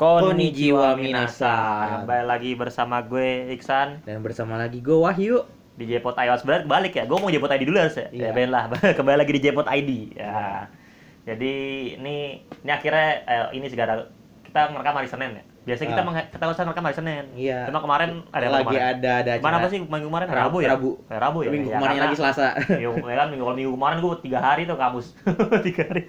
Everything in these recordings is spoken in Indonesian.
Konnichiwa minasan. Kembali lagi bersama gue Iksan Dan bersama lagi gue Wahyu. di Jepot iOS Sebenarnya balik ya. Gue mau Jepot ID dulu harus ya. Iya. Ya ben lah. Kembali lagi di Jepot ID. Ya. Jadi ini ini akhirnya eh, ini segala kita ngerekam hari Senin ya. Biasanya kita menge- kita usah hari Senin. Iya. Cuma kemarin ada apa lagi kemarin? ada ada Kemarin apa sih minggu kemarin? Rabu, Rabu ya? Rabu. Eh, Rabu ya. Minggu Ya, kemarin lagi Selasa. Iya, ya kan minggu, minggu kemarin gue tiga hari tuh kampus. tiga hari.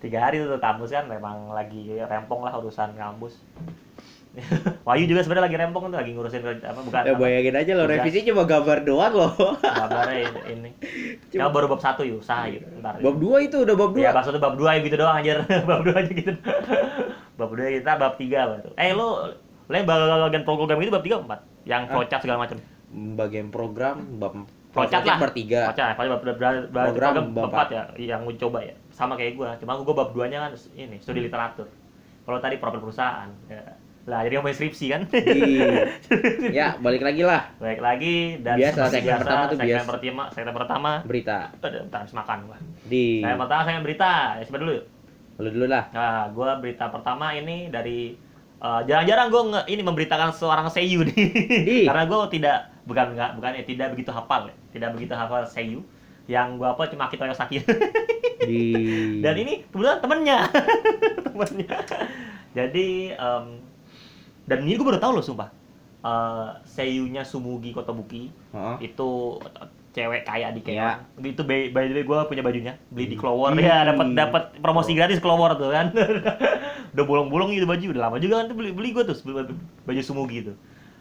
Tiga hari tuh kampus kan memang lagi rempong lah urusan kampus. Wahyu juga sebenarnya lagi rempong tuh lagi ngurusin apa bukan Ya apa, bayangin aja lo revisi cuma gambar doang loh. kabarnya ini. ini. Cuma- Ya baru bab satu yuk, usaha gitu. Ntar. bab 2 itu udah bab 2. Iya, maksudnya bab 2 gitu doang anjir. bab 2 aja gitu. bab 2 kita bab 3 baru. Eh lu lu yang bagian program itu bab 3 4 yang Ah. flowchart segala macam. Bagian program bab Flowchart lah. 3. Flowchart, paling bab, Program program bab 4 ya, yang gue coba ya. Sama kayak gua, cuma gua bab 2-nya kan ini, studi literatur. Kalau tadi profil perusahaan. Ya. Lah, jadi ngomongin skripsi kan. ya, balik lagi lah Baik lagi dan Biasa, segmen pertama tuh segmen biasa. pertama, segmen pertama. berita Aduh, bentar habis makan gua. di Segmen pertama segmen berita. Ya, sebentar dulu. yuk. lu dulu lah. Nah, gua berita pertama ini dari eh, jarang-jarang gue ini memberitakan seorang seiyu nih. Di. Karena gue tidak bukan nggak bukan ya, tidak begitu hafal ya. Tidak begitu hafal seiyu. Yang gua apa cuma Akito Yosaki. Di Dan ini kebetulan temennya. temennya. Jadi em, dan ini gue baru tahu loh sumpah. Eh seiyunya Sumugi Kotobuki Heeh. itu cewek kaya di Iya. Keon. Itu by, by the way gue punya bajunya, beli di. Clover Hmm. ya, dapat dapat promosi gratis Clover tuh kan. udah bolong-bolong gitu baju, udah lama juga kan tuh beli beli gue tuh baju Sumugi itu.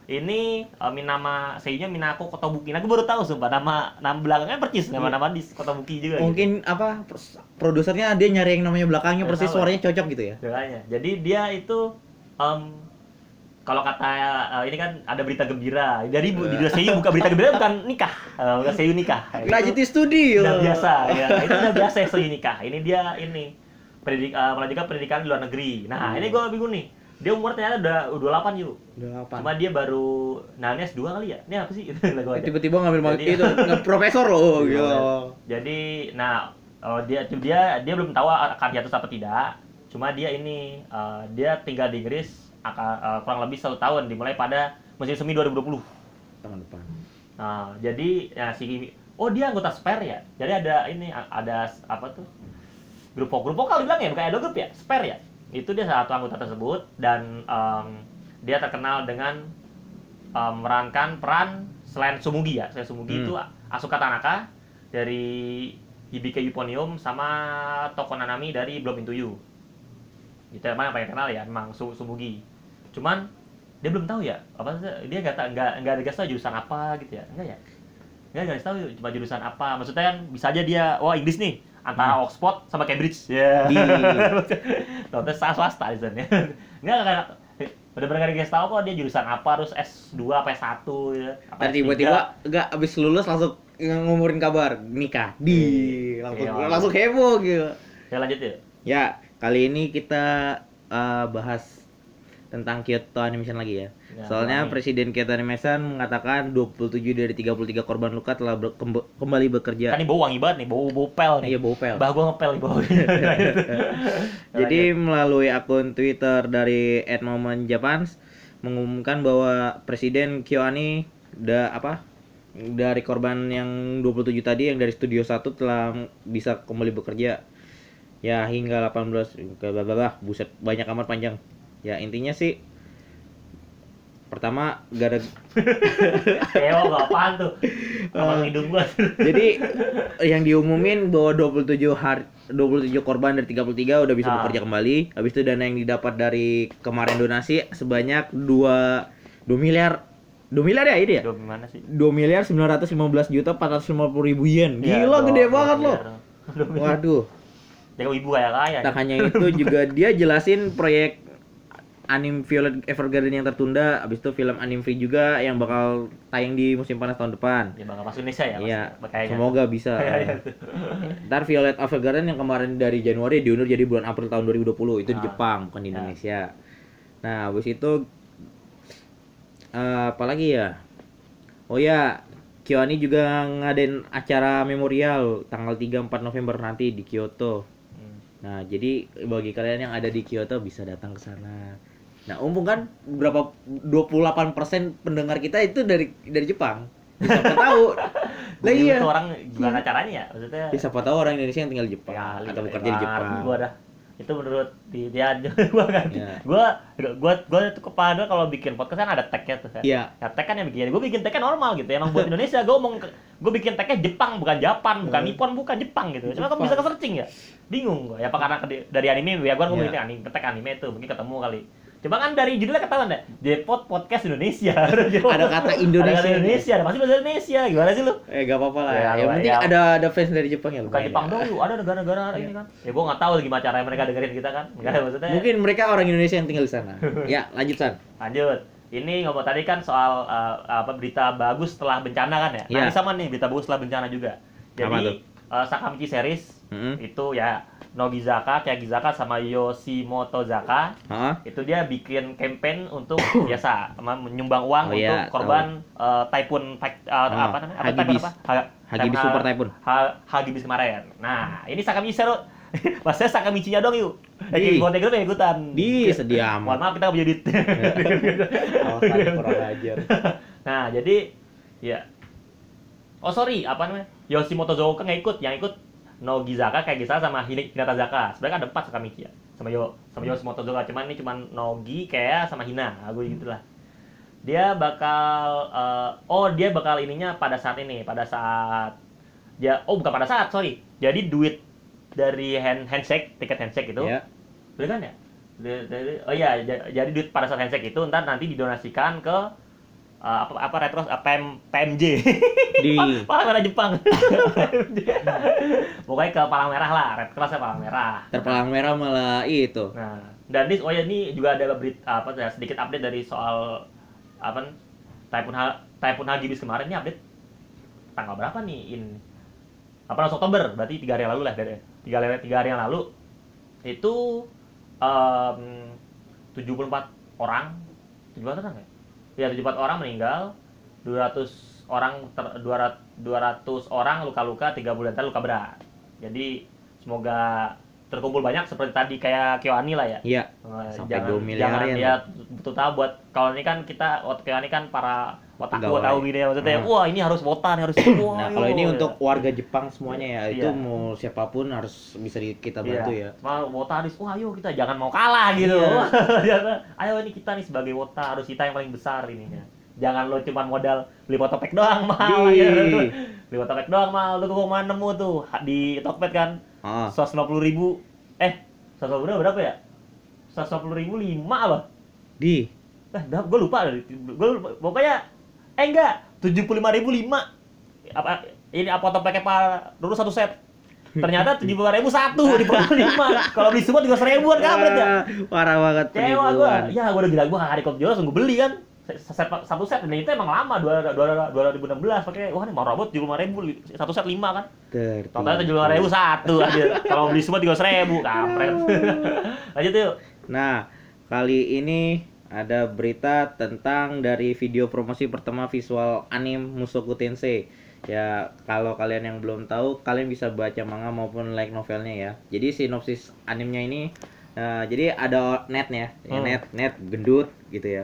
Ini eh, nama seiyunya Minako Kotobuki. Nah, gue baru tahu sumpah nama nama belakangnya percis nama nama di Kotobuki juga. gitu. Mungkin apa pers- produsernya dia nyari yang namanya belakangnya Nggak persis tahu ya. suaranya cocok gitu ya. Jadi dia itu em, kalau kata eh, ini kan ada berita gembira. Jadi bu, di Seiyu buka berita gembira bukan nikah, Eh, bukan Seiyu nikah. Studio. Udah biasa ya. Itu udah biasa ya Seiyu nikah. Ini dia ini pendidik eh, melanjutkan pendidikan di luar negeri. Nah, Hmm. ini gua bingung nih. Dia umur ternyata udah udah 28 yuk. Udah apa? Cuma dia baru nah ini S2 kali ya? Ini apa sih? Itu lagu aja. tiba-tiba ngambil Jadi- itu profesor loh Iya. gitu. Jadi, nah oh, dia dia dia belum tahu akan hiatus apa tidak. Cuma dia ini eh, dia tinggal di Inggris akan eh, kurang lebih satu tahun dimulai pada musim semi 2020. Tahun depan. Nah, jadi ya si oh dia anggota Spare ya. Jadi ada ini ada apa tuh? Grup grup vokal dibilang ya, bukan idol group ya, Spare ya. Itu dia salah satu anggota tersebut dan em, dia terkenal dengan em, memerankan peran selain Sumugi ya. Selain Sumugi Hmm. itu Asuka Tanaka dari Hibike Euphonium sama Toko Nanami dari Bloom Into You. Gitu emang yang paling kenal ya, emang Su- Sumugi. Cuman dia belum tahu ya apa dia nggak nggak nggak ada tahu jurusan apa gitu ya enggak ya nggak nggak tahu cuma jurusan apa maksudnya kan bisa aja dia wah Inggris nih antara Oxford sama Cambridge. Ya Di- Tahu salah swasta di sana. Nggak nggak benar-benar nggak dikasih tahu kok dia jurusan apa terus S2 apa S1 ya. Apa Dan S3. tiba-tiba enggak abis lulus langsung ngumurin kabar nikah. Di langsung Iya. langsung heboh gitu. ya lanjut ya Ya, kali ini kita eh, bahas tentang Kyoto Animation lagi ya. Ya, Soalnya. Presiden Kyoto Animation mengatakan 27 dari 33 korban luka telah ber- kembali kan bekerja. ini bau wangi banget nih bau bau pel nih Iya, bau pel. bah gua ngepel di bawah Jadi melalui akun Twitter dari @momentjapans mengumumkan bahwa Presiden Kyoani udah apa? Dari korban yang 27 tadi yang dari Studio 1 telah bisa kembali bekerja. Ya hingga 18 bla bla bla buset banyak amat panjang. Ya intinya sih pertama gak ada Ewo gak apaan tuh Apa hidung gua jadi yang diumumin bahwa 27 hari 27 korban dari 33 udah bisa Ah. bekerja kembali. Habis itu dana yang didapat dari kemarin donasi sebanyak 2 2 miliar 2 miliar ya ini ya? Aduh gimana sih 2 miliar 915 juta 450 ribu yen. Ya, Gila dua- gede banget loh. Waduh. Jago ibu kaya kaya Tak hanya itu juga dia jelasin proyek anim Violet Evergarden yang tertunda, habis itu film Anim Free juga yang bakal tayang di musim panas tahun depan. Ya bakal masuk Indonesia ya Iya, semoga bisa. Iya, iya. Ntar Violet Evergarden yang kemarin dari Januari diundur jadi bulan April tahun 2020 itu di Ah. Jepang bukan di Ya. Indonesia. Nah, habis itu eh, apa lagi ya? Oh ya, Kyoani juga ngadain acara memorial tanggal 3 4 November nanti di Kyoto. Hmm. Nah, jadi bagi kalian yang ada di Kyoto bisa datang ke sana. Nah, umum kan berapa 28% pendengar kita itu dari dari Jepang. Ya, Siapa tahu. Lah iya. orang gimana caranya ya maksudnya Ya, siapa tahu orang Indonesia yang tinggal di Jepang kali atau bekerja di Jepang. gua dah itu menurut di dia gua kan Iya. gua gua gua itu kepada kalau bikin podcast kan ada tagnya tuh kan Iya. ya tag kan yang bikin gua bikin tagnya normal gitu emang buat Indonesia gua ngomong gua bikin tagnya Jepang bukan Japan bukan Hmm. Nippon bukan Jepang gitu cuma Jepang. bisa ke searching ya bingung gua ya apa karena dari anime ya gua ngomong Iya. anime tag anime itu mungkin ketemu kali Cuma kan dari judulnya ketahuan deh, Jepot Podcast Indonesia. Ada kata Indonesia. Ada kata Indonesia, ada pasti bahasa Indonesia. Gimana sih lu? Eh, gak apa-apa lah. Ya, yang penting ya. ada ada fans dari Jepang ya. Bukan Jepang ya. dong, ada negara-negara ini kan. Ya gua nggak tahu gimana cara mereka dengerin kita kan. Enggak maksudnya. Mungkin mereka orang Indonesia yang tinggal di sana. ya, lanjut San. Lanjut. Ini ngomong tadi kan soal uh, apa berita bagus setelah bencana kan ya. Nah, Iya. ini sama nih berita bagus setelah bencana juga. Jadi uh, Sakamichi series Heeh. itu ya Nogizaka, Kyagizaka sama Yoshimoto Zaka Hah? itu dia bikin campaign untuk biasa menyumbang uang Oh, untuk iya, korban uh, Typhoon Type- uh, Ah, apa namanya? Apa Hagibis. Typhoon apa? Ha- Hagibis ha- Super Typhoon. Ha- Hagibis kemarin. Nah, ini Sakamichi seru. Maksudnya Sakamichi-nya dong yuk. Eh, Di. buat Telegram ya ikutan. Di sedia Mohon maaf kita nggak punya duit. Awas aja kurang ajar. nah, jadi ya. Oh sorry, apa namanya? Yoshimoto Zoka nggak ikut, yang ikut Nogizaka, Kaigizaka sama Hin- Hinata Zaka. Sebenarnya kan ada empat Sakamichi ya. Sama Yo, sama Yoshimoto Zoka. Cuman ini cuman Nogi, kayak sama Hina. Aku gitu lah. Dia bakal eh, oh dia bakal ininya pada saat ini, pada saat ya oh bukan pada saat, sorry. Jadi duit dari hand handshake, tiket handshake itu Ya. Bener kan ya? Dari- dari- oh iya, ja- jadi duit pada saat handshake itu ntar nanti didonasikan ke uh, apa apa retro uh, PM, PMJ. Di Palang Merah Jepang. Pokoknya ke Palang Merah lah, Red Cross ya Palang Merah. terpalang merah malah itu. Nah, dan ini oh ya ini juga ada berita apa ya, sedikit update dari soal apa Typhoon Ha- Typhoon Hagibis kemarin ini update tanggal berapa nih in 18 Oktober berarti tiga hari yang lalu lah dari tiga hari tiga hari yang lalu itu em, 74 orang 74 orang ya? Ya 74 orang meninggal 200 orang ter, 200 200 orang luka-luka 30 antar luka berat. Jadi semoga terkumpul banyak seperti tadi kayak Kyoani lah ya. Iya. Eh, Sampai jangan, dua miliar jangan ya, ya betul tahu buat kalau ini kan kita ini kan para otaku Pegawai. tahu gini ya maksudnya Hmm. wah ini harus wota nih harus wah, Nah, kalau ini untuk warga Jepang semuanya ya, itu Iya. mau siapa pun harus bisa di- kita bantu ya. Cuma wota harus wah ayo kita jangan mau kalah gitu. Iya. Ayo ini kita nih sebagai wota harus kita yang paling besar ininya. Jangan lo cuma modal beli fotopack doang mal. Ya. Beli fotopack doang mal. Lu kok nemu tuh di Tokped kan? Ah, 150 ribu eh 150 ribu berapa ya? 150 ribu lima apa? di Eh, gue lupa, gue lupa. Pokoknya, eh enggak, tujuh puluh lima ribu lima. Apa ini apa pakai apa? Dulu satu set. Ternyata tujuh puluh ribu satu di lima. Kalau beli semua juga seribuan kampret ya. Ah, Parah banget Kecewa gue. Ya gue udah gila gue hari jual langsung gue beli kan. Set, satu set dan itu emang lama dua dua dua ribu enam belas pakai wah ini mau robot tujuh lima ribu satu set lima kan totalnya tujuh ribu satu aja kalau beli semua tiga ribu kampret lanjut yuk Nah, kali ini ada berita tentang dari video promosi pertama visual anime Musoku Tensei. Ya, kalau kalian yang belum tahu, kalian bisa baca manga maupun light novelnya ya. Jadi sinopsis animenya ini eh, jadi ada netnya, ya, Hmm. net net gendut gitu ya.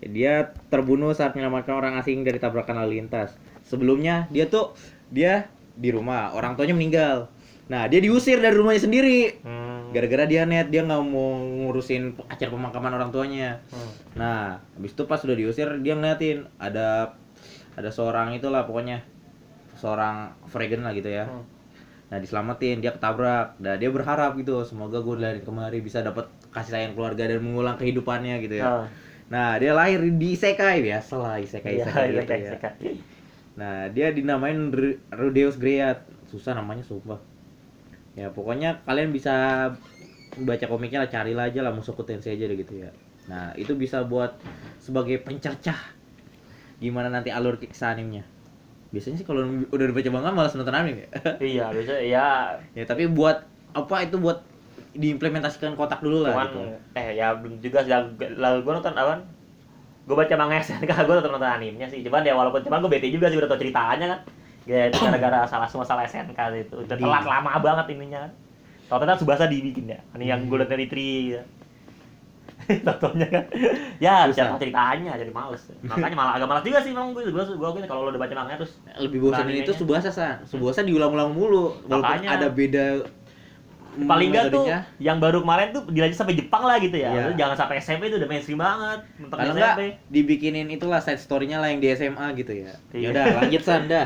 Dia terbunuh saat menyelamatkan orang asing dari tabrakan lalu lintas. Sebelumnya dia tuh dia di rumah, orang tuanya meninggal. Nah, dia diusir dari rumahnya sendiri hmm. Gara-gara dia net dia nggak mau ngurusin acara pemakaman orang tuanya Hmm. nah habis itu pas udah diusir dia ngeliatin ada ada seorang itulah pokoknya seorang fregan lah gitu ya Hmm. nah diselamatin dia ketabrak nah dia berharap gitu semoga gue dari kemari bisa dapat kasih sayang keluarga dan mengulang kehidupannya gitu ya Ah. nah dia lahir di isekai biasa lah isekai isekai iya, gitu iya, ya. Nah, dia dinamain Ru- Rudeus Great. Susah namanya sumpah. Ya, pokoknya kalian bisa baca komiknya lah, carilah aja lah Musoku Tensei aja deh gitu ya. Nah, itu bisa buat sebagai pencercah gimana nanti alur kisah animenya. Biasanya sih kalau udah dibaca manga malas nonton anime ya. Iya, biasa ya ya, tapi buat apa itu buat diimplementasikan kotak dulu lah cuman gitu. eh ya belum juga sih lalu gue nonton apa gue baca manga SNK gue nonton nonton animenya sih cuman ya walaupun cuman gue bete juga sih udah tau ceritanya kan ya itu gara-gara salah semua salah SNK itu udah Di- telat lama banget ininya kan kalau ternyata Subasa dibikin ya ini yang Hmm. Golden Retriever ya. Tontonnya kan. Ya, siapa ceritanya jadi males. Makanya malah agak malas juga sih memang gue gue gue kalau lo udah baca manganya terus lebih bosan itu Subasa san Subasa diulang-ulang mulu walaupun Makanya. ada beda mm, paling enggak tuh yang baru kemarin tuh dilanjut sampai Jepang lah gitu ya. Lu jangan sampai SMP itu udah mainstream banget. Mentok kalau SMP. enggak dibikinin itulah side story-nya lah yang di SMA gitu ya Iya. ya udah lanjut san dah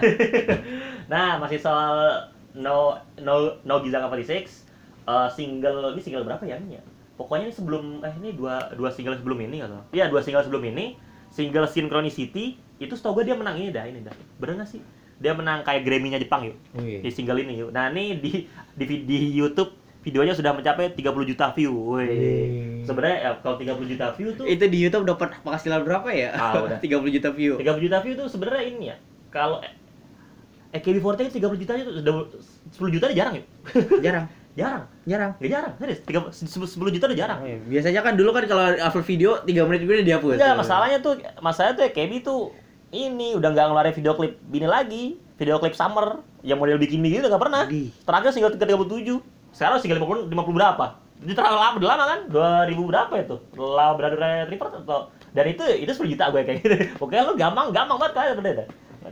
Nah, masih soal No No No Gizaka 46 eh, single ini single berapa ya ini ya? Pokoknya ini sebelum eh ini dua dua single sebelum ini atau? Iya, dua single sebelum ini. Single Synchronicity itu setahu gue dia menang ini dah, ini dah. Bener nggak sih? Dia menang kayak Grammy-nya Jepang yuk. Wih. Di single ini yuk. Nah, ini di di, di YouTube videonya sudah mencapai 30 juta view. Wih. Wih. Sebenarnya ya, kalau 30 juta view tuh itu di YouTube dapat penghasilan berapa ya Ah, udah. 30 juta view 30 juta view tuh sebenarnya ini ya. Kalau AKB48 30 juta itu sudah 10 juta jarang yuk. jarang jarang. jarang Nggak jarang, serius. 30, 10 juta udah jarang. Oh, iya. biasanya kan dulu kan kalau upload video 3 menit juga udah dihapus Enggak, masalahnya tuh masalahnya tuh AKB tuh ini udah nggak ngeluarin video klip bini lagi. Video klip summer yang model bikini gitu nggak pernah. Terakhir single 37. Sekarang single 50 50 berapa? Jadi terlalu lama, udah lama kan? 2000 berapa itu? Law Brother Retriever atau dan itu itu 10 juta gue kayak gitu. Pokoknya lu gampang gampang banget kalian deh.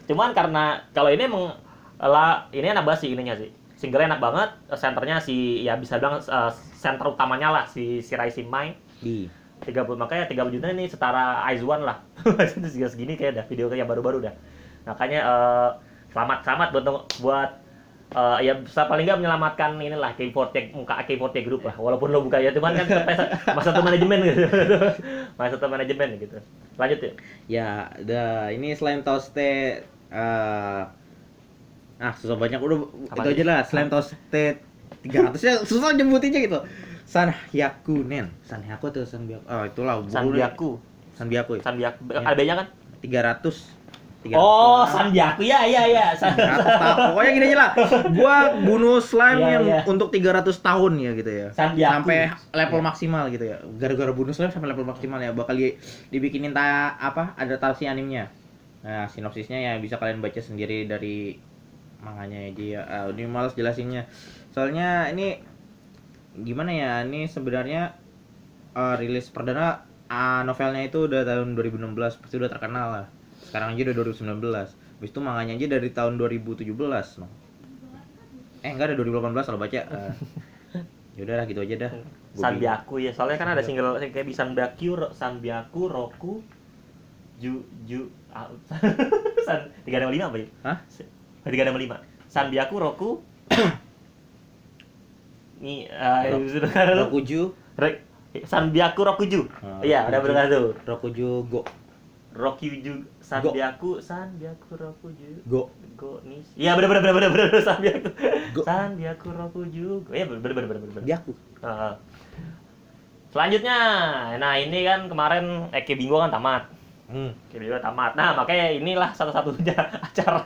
Cuman karena kalau ini emang lah ini enak banget sih ininya sih. Single enak banget, senternya si ya bisa bilang eh, center utamanya lah si si Rising Mai di 30 makanya 30 juta ini setara One lah. itu segini kayak dah video yang baru-baru dah. Makanya eh, selamat selamat buat buat eh, ya paling nggak menyelamatkan inilah K40 muka K40 grup lah. Walaupun lo buka ya cuman kan masa satu manajemen gitu. masa satu manajemen gitu. Lanjut ya. Ya, dah ini selain toste eh ah susah banyak udah Apa itu aja lah selain toste 300 ya susah nyebutinnya gitu. San Hyakunen, San Hyaku atau San Byaku? Oh, itulah buku- Sanbiaku. San Byaku. Ya? Sanbiaku. Ya. Ada kan? 300 300 Oh, Sanbiaku ya ya ya. San- 300 tahun. Pokoknya gini aja lah. Gua bunuh slime Iya, yang iya. untuk 300 tahun ya gitu ya. Sanbiaku. Sampai level Iya. maksimal gitu ya. Gara-gara bunuh slime sampai level maksimal ya bakal di- dibikinin ta apa adaptasi animenya. Nah, sinopsisnya ya bisa kalian baca sendiri dari manganya aja ya. Ah, ini males jelasinnya. Soalnya ini gimana ya? Ini sebenarnya eh, rilis perdana ah, novelnya itu udah tahun 2016, pasti udah terkenal lah. Sekarang aja udah 2019. Habis itu manganya aja dari tahun 2017, no. Eh, enggak ada 2018 kalau baca. Eh, ya udah lah gitu aja dah. Sanbiaku ya. Soalnya kan ada Iya. single kayak bisa Sanbiaku, Sanbiaku, Roku, Ju Ju ah, San 365 apa ya? Hah? 365. Sanbiaku, Roku. Nih, eh Ro- sudah kan. Rokuju, Re- Sanbiaku Rokuju. Ah, Iya, udah benar tuh. Rokuju Go. Rokuju Sanbiaku, Sanbiaku Rokuju. Go. Go nih. Iya benar benar benar benar benar Sanbiaku. Go. Sanbiaku Rokuju. Iya benar benar benar benar. Byaku. Heeh. Selanjutnya, nah ini kan kemarin Eke Bingo kan tamat. Hmm. Bingo tamat. Nah makanya inilah satu-satunya acara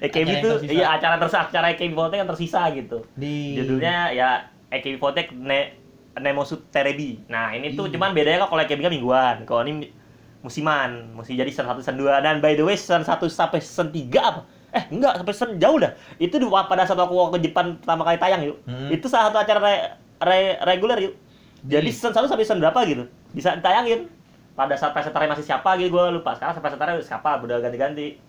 yang itu, iya acara tersisa, acara Eke Bingo yang tersisa gitu. Di Judulnya ya Eke Bingo ne Nemosu Terebi. Nah ini tuh cuman bedanya kalau Eke Bingo mingguan, kalau ini musiman, mesti jadi season 1 season 2 dan by the way season 1 sampai season 3 apa? Eh enggak sampai season jauh dah. Itu di, pada saat aku ke Jepang pertama kali tayang yuk. Hmm. Itu salah satu acara re- re- reguler yuk. Jadi Di- season 1 sampai season berapa gitu. Bisa ditayangin. Pada saat pesertanya masih siapa gitu gue lupa. Sekarang pesertanya siapa udah ganti-ganti.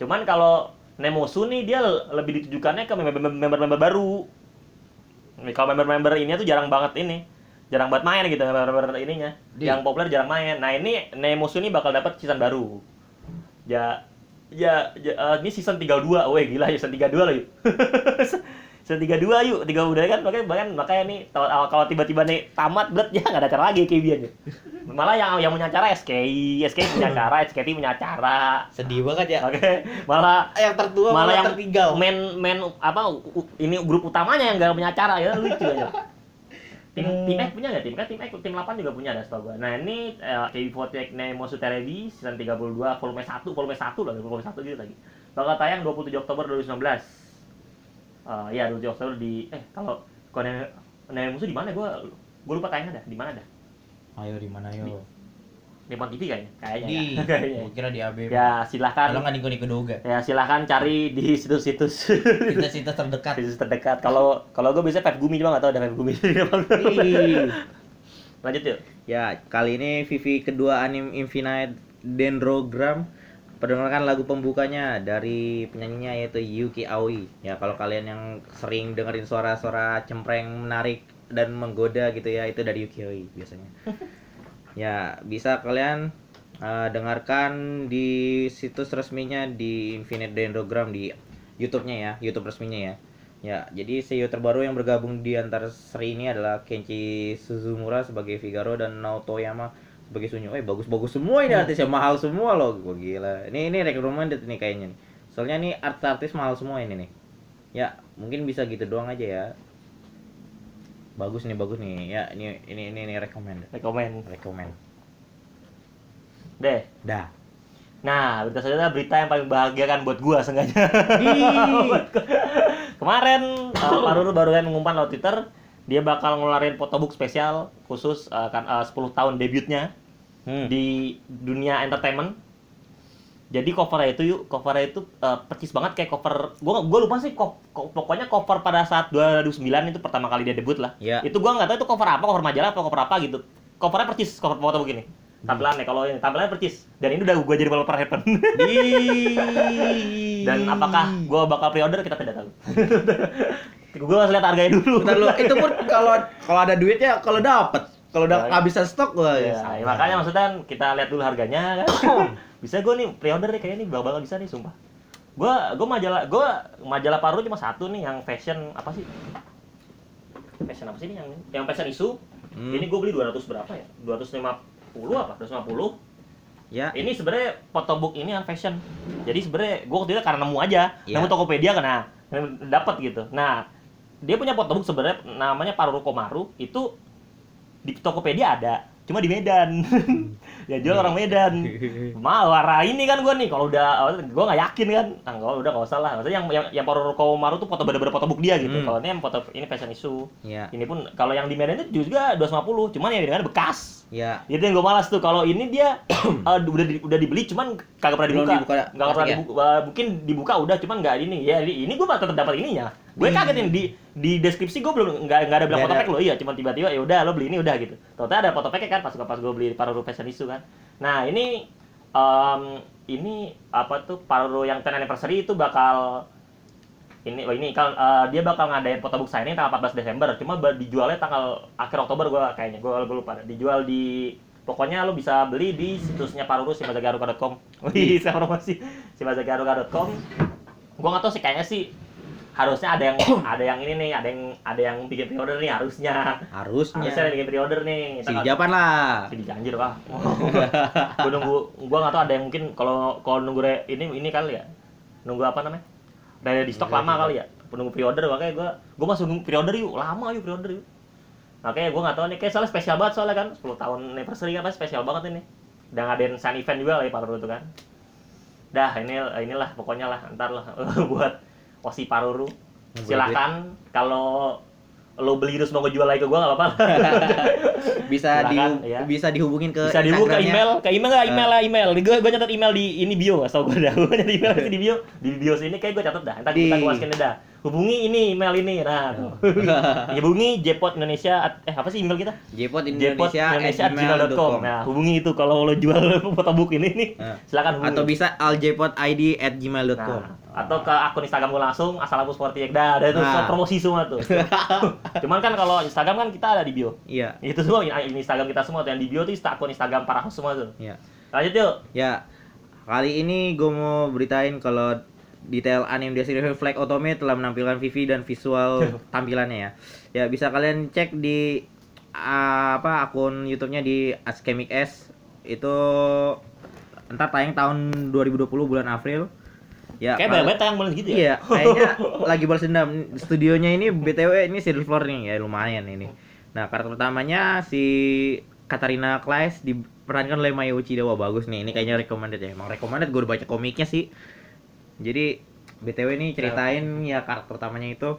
Cuman kalau Nemosu nih dia lebih ditujukannya ke member-member baru. Kalau member-member ini tuh jarang banget ini. Jarang banget main gitu member-member ininya. Di- Yang populer jarang main. Nah, ini Nemosu ini bakal dapat season baru. Ya ya, ya eh, ini season 32. Weh, gila ya season 32 loh yuk. season 32 yuk. 3 udah kan makanya makanya, makanya nih kalau kalau tiba-tiba nih tamat berat ya nggak ada acara lagi kayak biasanya. Malah yang yang punya acara SKI, SKI punya acara, SKT punya acara. sedih banget ya. Oke, malah Yang tertua malah yang tertinggal. main main apa ini grup utamanya yang gak punya acara ya lucu aja. Tim Hmm. tim X punya nggak tim? Kan tim X tim 8 juga punya ada setahu gua. Nah, ini uh, KB48 Nemosu Terebi season 32 volume 1, volume 1 lah, volume 1 gitu lagi. Bakal tayang 27 Oktober 2019. Uh, ya 27 Oktober di eh kalau kalau Ne- Nemosu di mana gua gua lupa tayangnya dah, di mana dah? Ayo di mana yo? Nippon TV kayaknya. Kayaknya. Di. ya. Kayaknya. Kira di AB. Ya, silahkan Kalau nggak Niko Niko Doga. Ya silahkan cari di situs-situs Kita terdekat. situs terdekat. Kalau kalau gue biasanya Pep Gumi cuma nggak tahu ada Pep Gumi. Lanjut yuk. Ya, kali ini Vivi kedua anime Infinite Dendrogram perdengarkan lagu pembukanya dari penyanyinya yaitu Yuki Aoi. Ya, kalau kalian yang sering dengerin suara-suara cempreng menarik dan menggoda gitu ya, itu dari Yuki Aoi biasanya. Ya, bisa kalian uh, dengarkan di situs resminya di Infinite Dendrogram di YouTube-nya ya, YouTube resminya ya. Ya, jadi CEO terbaru yang bergabung di antara seri ini adalah Kenji Suzumura sebagai Figaro dan Naoto Yama sebagai Sunyo. Eh bagus-bagus semua ini artisnya mahal semua loh. Gue gila. Ini ini recommended nih kayaknya nih. Soalnya nih artis-artis mahal semua ini nih. Ya, mungkin bisa gitu doang aja ya. Bagus nih, bagus nih. Ya, ini ini ini, ini recommend. Rekomen. Recommend. Deh. Dah. Nah, berita selanjutnya berita yang paling bahagia kan buat gua sengaja. Kemarin uh, baru kan mengumumkan lewat Twitter dia bakal ngeluarin photobook spesial khusus uh, kan uh, 10 tahun debutnya Hmm. di dunia entertainment. Jadi covernya itu yuk, covernya itu uh, percis banget kayak cover gua gua lupa sih ko- ko- pokoknya cover pada saat 2009 itu pertama kali dia debut lah. Ya. Itu gua nggak tahu itu cover apa, cover majalah atau cover apa gitu. Covernya percis cover foto begini. Tampilannya kalau ini tampilannya percis. Dan ini udah gua jadi wallpaper happen. Dan apakah gua bakal pre-order kita tidak tahu. gua harus lihat harganya dulu. Bentar lu, itu pun kalau kalau ada duitnya kalau dapet. Kalau udah Ya. kehabisan stok gua Ya, sayang. makanya maksudnya kita lihat dulu harganya kan. bisa gue nih pre-order nih kayaknya nih bakal bisa nih sumpah. Gua gua majalah gua majalah Paru cuma satu nih yang fashion apa sih? Fashion apa sih ini yang yang fashion isu? Hmm. Ini gue beli 200 berapa ya? 250 apa? 250. Ya. Ini sebenarnya photobook ini yang fashion. Jadi sebenarnya gue waktu itu karena nemu aja, Iya. nemu Tokopedia kena dapat gitu. Nah, dia punya photobook sebenarnya namanya Paruru Komaru itu di Tokopedia ada, cuma di Medan. ya jual orang Medan. Warna ini kan gue nih kalau udah gue nggak yakin kan. Nah, kalau udah nggak usah lah. Maksudnya yang yang, yang Paruru Komaru tuh foto bener-bener photobook dia gitu. Hmm. Kalau ini yang foto ini fashion isu. Ya. Ini pun kalau yang di Medan itu juga 250, cuman yang di Medan bekas. Ya. Itu yang gue malas tuh. Kalau ini dia eh, udah di- udah dibeli, cuman kagak pernah dibuka. Nggak pernah plastiknya? dibuka. mungkin dibuka udah, cuman nggak ini. Ya ini gue tetap dapat ininya. Gue Hmm. kaget ini di di deskripsi gue belum nggak nggak ada bilang foto pack lo. Iya, cuman tiba-tiba ya udah lo beli ini udah gitu. Ternyata ada foto packnya kan pas pas gue beli Paruru Fashion Isu kan. Nah ini em, ini apa tuh Paruru yang 10 anniversary itu bakal ini oh ini kalau eh, dia bakal ngadain photobook signing tanggal 14 Desember cuma dijualnya tanggal akhir Oktober gua kayaknya gua, gua lupa dijual di pokoknya lo bisa beli di situsnya Paruru simazagaruka.com wih saya promosi simazagaruka.com gua nggak tahu sih kayaknya sih harusnya ada yang ada yang ini nih ada yang ada yang bikin pre-order nih harusnya. Harusnya. Ada Harusnya. yang bikin pre-order nih Si Japan lah. jadi janjir ah gua nunggu gua nggak tahu ada yang mungkin kalau kalau nunggu re- ini ini kali ya? Nunggu apa namanya? Dari di stok lama kali ya? Penunggu pre-order makanya gua gua masuk nunggu pre-order yuk lama yuk pre-order yuk. Makanya gua nggak tahu nih kayak soalnya spesial banget soalnya kan 10 tahun anniversary kan spesial banget ini. Dan ngadain sun event juga lagi Paruru itu kan. Dah ini inilah pokoknya lah ntar lah buat Osi Paruru. Silakan kalau lo beli terus mau ngejual lagi ke gua nggak apa-apa. Bisa di ya. bisa dihubungin ke bisa dibuka Instagramnya. email ke email nggak? Email lah email. Gue gue catat email di ini bio nggak tau gue dah gue catat email di bio. Di bio sini kayak gue catat dah. Entar Di- kita gue masukin dah. Hubungi ini email ini nah hubungi jpot Indonesia eh apa sih email kita? Jepot jpot Indonesia, Indonesia at gmail.com nah hubungi itu kalau lo jual fotobook ini nih. Nah. silakan hubungi. Atau bisa aljpotid at gmail.com. Nah, atau ke akun Instagram gue langsung asal hapus sporty dah ada itu Nah. promosi semua tuh cuman kan kalau Instagram kan kita ada di bio Iya, itu semua ini Instagram kita semua tuh yang di bio tuh akun Instagram para host semua tuh iya. lanjut yuk Ya, kali ini gue mau beritain kalau detail anime dari series Flag Otome telah menampilkan Vivi dan visual tampilannya ya. Ya bisa kalian cek di ah, apa akun YouTube-nya di Askemic S itu entar tayang tahun 2020 bulan April. Ya, Kayak banyak banget tayang bulan gitu ya? Iya, kayaknya lagi balas dendam. Studionya ini BTW ini Silver nih ya lumayan ini. Nah, karakter utamanya si Katarina Claes diperankan oleh Maya Uchida. Wah, bagus nih. Ini kayaknya recommended ya. Emang recommended gue udah baca komiknya sih. Jadi BTW ini ceritain ya karakter utamanya itu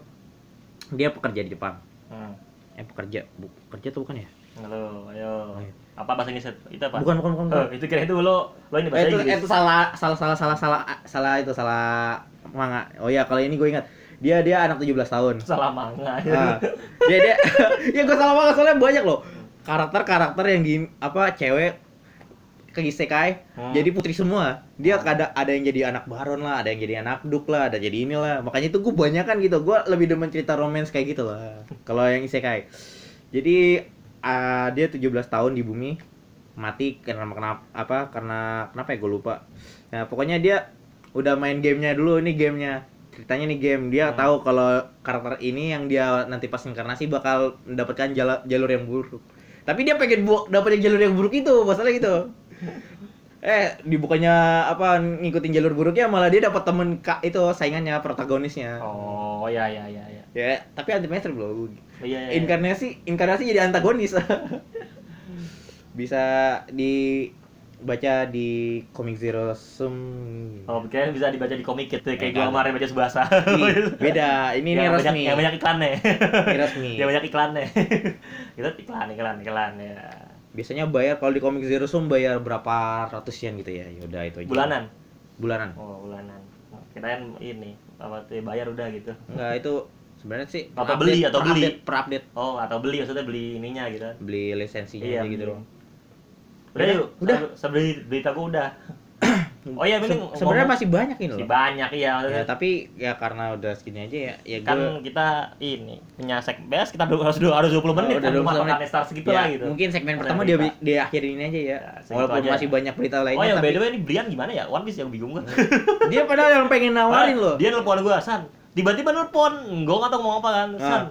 dia pekerja di Jepang. Hmm. Eh pekerja, bu, pekerja tuh bukan ya? Halo, ayo. Ayo. Apa bahasa Inggris? Itu apa? Bukan, bukan, bukan. Oh, itu kira itu lo lo ini Eh, bahasa itu, Inggris. itu salah salah salah salah salah salah itu salah manga. Oh ya, kalau ini gue ingat. Dia dia anak 17 tahun. Salah manga. Ah, dia dia ya gue salah banget soalnya banyak loh karakter-karakter yang gini apa cewek ke isekai Hmm. jadi putri semua dia ada ada yang jadi anak baron lah ada yang jadi anak duk lah ada jadi inilah makanya itu gue banyak kan gitu gue lebih demen cerita romance kayak gitu lah kalau yang isekai jadi ah, dia 17 tahun di bumi. Mati karena kenapa apa karena kenapa ya? Gue lupa. Nah pokoknya dia udah main gamenya dulu ini gamenya. Ceritanya nih game. Dia Hmm. tahu kalau karakter ini yang dia nanti pas inkarnasi bakal mendapatkan jala- jalur yang buruk. Tapi dia pengen bu dapetin jalur yang buruk itu masalah gitu. Eh dibukanya apa ngikutin jalur buruknya malah dia dapat temen kak itu saingannya protagonisnya. Oh, ya ya ya ya. ya tapi anti mainstream loh Iya, iya. inkarnasi inkarnasi jadi antagonis bisa dibaca di Comic Zero Sum Oh, kira bisa dibaca di komik gitu kayak Enggak. gue kemarin baca Subasa. Ih, beda ini ini yang resmi Banyak, yang banyak iklannya. ini resmi yang banyak iklannya. Itu iklan, iklan, iklan ya. biasanya bayar kalau di Comic Zero Sum bayar berapa ratus yen gitu ya yaudah itu aja Bulanan. bulanan Oh, bulanan. Kita kan ini apa tuh bayar udah gitu. enggak itu sebenarnya sih Atau update- beli, atau per beli. per update Oh, atau beli maksudnya beli ininya gitu. beli lisensinya Iya, gitu loh Udah Udah, yuk. udah. Sebelum berita gue udah. Oh iya, Se- sebenarnya masih banyak ini Masih loh banyak iya ya, tapi ya karena udah segini aja ya ya kan gue kita ini punya segmen kita harus harus 20 menit udah kan 20 cuma menit. segitu ya, lah gitu. mungkin segmen Ada pertama dia berita. dia akhirin ini aja ya, Ya, walaupun aja. masih banyak berita lainnya Oh ya, by tapi the way ini Brian gimana ya? One Piece yang bingung gue. dia padahal yang pengen nawarin loh Dia nelpon gue, San. Tiba-tiba nelpon, gue nggak tahu ngomong apa kan. San,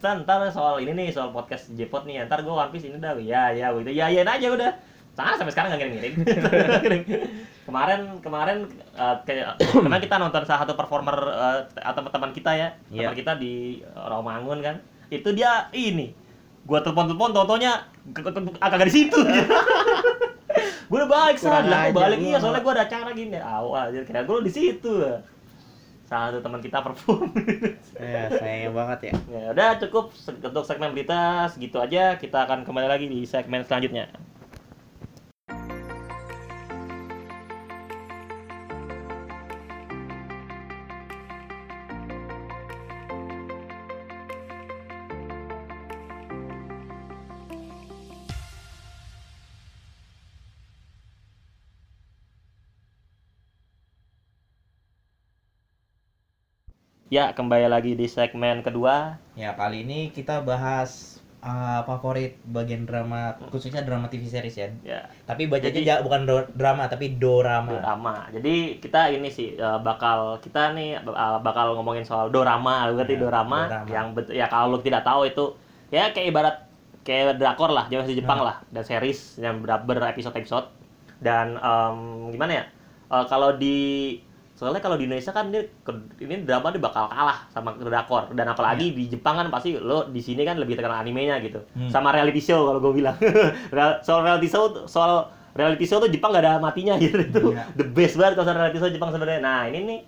San, ntar soal ini nih, soal podcast Jepot nih. Ntar gue One Piece ini dah. Ya, ya, gitu. Ya, ya aja udah. Sana sampai sekarang nggak ngirim-ngirim. kemarin, kemarin eh, kayak karena kita nonton salah satu performer eh, atau teman kita ya, Iya. teman kita di Romangun kan. Itu dia ini. Gua telepon-telepon, totonya agak di situ. gue udah balik sana, balik iya soalnya gue ada acara gini. Awal aja kira gue di situ. Salah satu teman kita perform. ya sayang banget ya ya udah cukup untuk segmen berita segitu aja. Kita akan kembali lagi di segmen selanjutnya. Ya, kembali lagi di segmen kedua. ya kali ini kita bahas uh, favorit bagian drama khususnya drama TV series ya Ya, tapi bacanya Jadi- ja- bukan do- drama tapi dorama dorama. Jadi kita ini sih eh, bakal kita nih eh, bakal ngomongin soal dorama, lu ngerti Ya, dorama, dorama. yang ya kalau lu tidak tahu itu ya kayak ibarat kayak drakor lah, versi Jepang Nah. lah, dan series yang ber- berepisode-episode. Dan em, gimana ya? Eh, kalau di soalnya kalau di Indonesia kan dia ke- ini drama dia bakal kalah sama drakor. Dan apalagi di Jepang kan pasti lo di sini kan lebih terkenal animenya gitu. Hmm. sama reality show kalau gue bilang. Soal reality show soal reality show tuh Jepang gak ada matinya gitu. Itu Iya. the best banget kalau soal reality show Jepang sebenarnya. Nah ini nih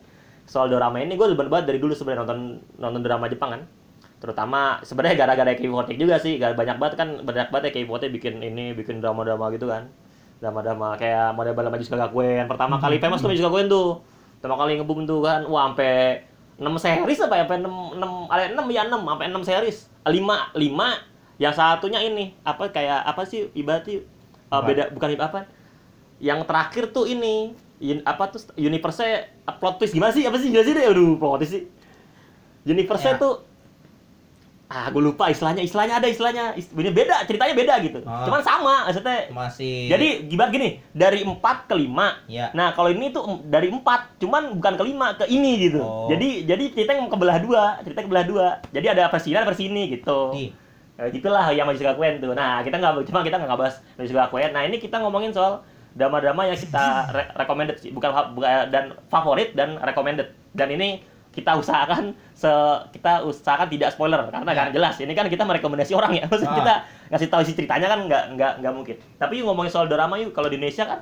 soal dorama ini gue demen banget dari dulu sebenarnya nonton nonton drama Jepang kan. Terutama sebenarnya gara-gara K-pop juga sih gara banyak banget kan banyak banget ya K-pop bikin ini bikin drama-drama gitu kan. Drama-drama kayak model-model Majiska Gakuen pertama kali famous tuh Majiska Gakuen tuh pertama kali ngebum tuh kan wah sampai 6 series apa ya? Sampai 6 6 ada 6 ya 6 sampai 6 series. 5 5 yang satunya ini apa kayak apa sih ibaratnya uh, beda bukan apa? Yang terakhir tuh ini yin- apa tuh universe plot twist gimana sih? Apa sih? Sih deh? Aduh plot twist sih. Universe Ya. tuh ah gue lupa istilahnya istilahnya ada istilahnya Is- ini beda ceritanya beda gitu Ah. cuman sama maksudnya masih jadi gimana gini dari 4 ke 5 ya Nah, kalau ini tuh dari empat, cuman bukan kelima ke ini gitu. Oh. Jadi jadi cerita yang kebelah dua, cerita kebelah dua. Jadi ada versi ini, ada versi ini gitu. nih Ya, gitulah yang Majiska Gakuen tuh. Nah, kita nggak cuma kita nggak bahas Majiska Gakuen. Nah, ini kita ngomongin soal drama-drama yang kita re- recommended bukan dan favorit dan recommended. Dan ini kita usahakan se kita usahakan tidak spoiler karena Ya. kan jelas ini kan kita merekomendasi orang ya. Maksud Ah. kita ngasih tahu isi ceritanya kan nggak nggak nggak mungkin. Tapi yuk ngomongin soal drama yuk kalau di Indonesia kan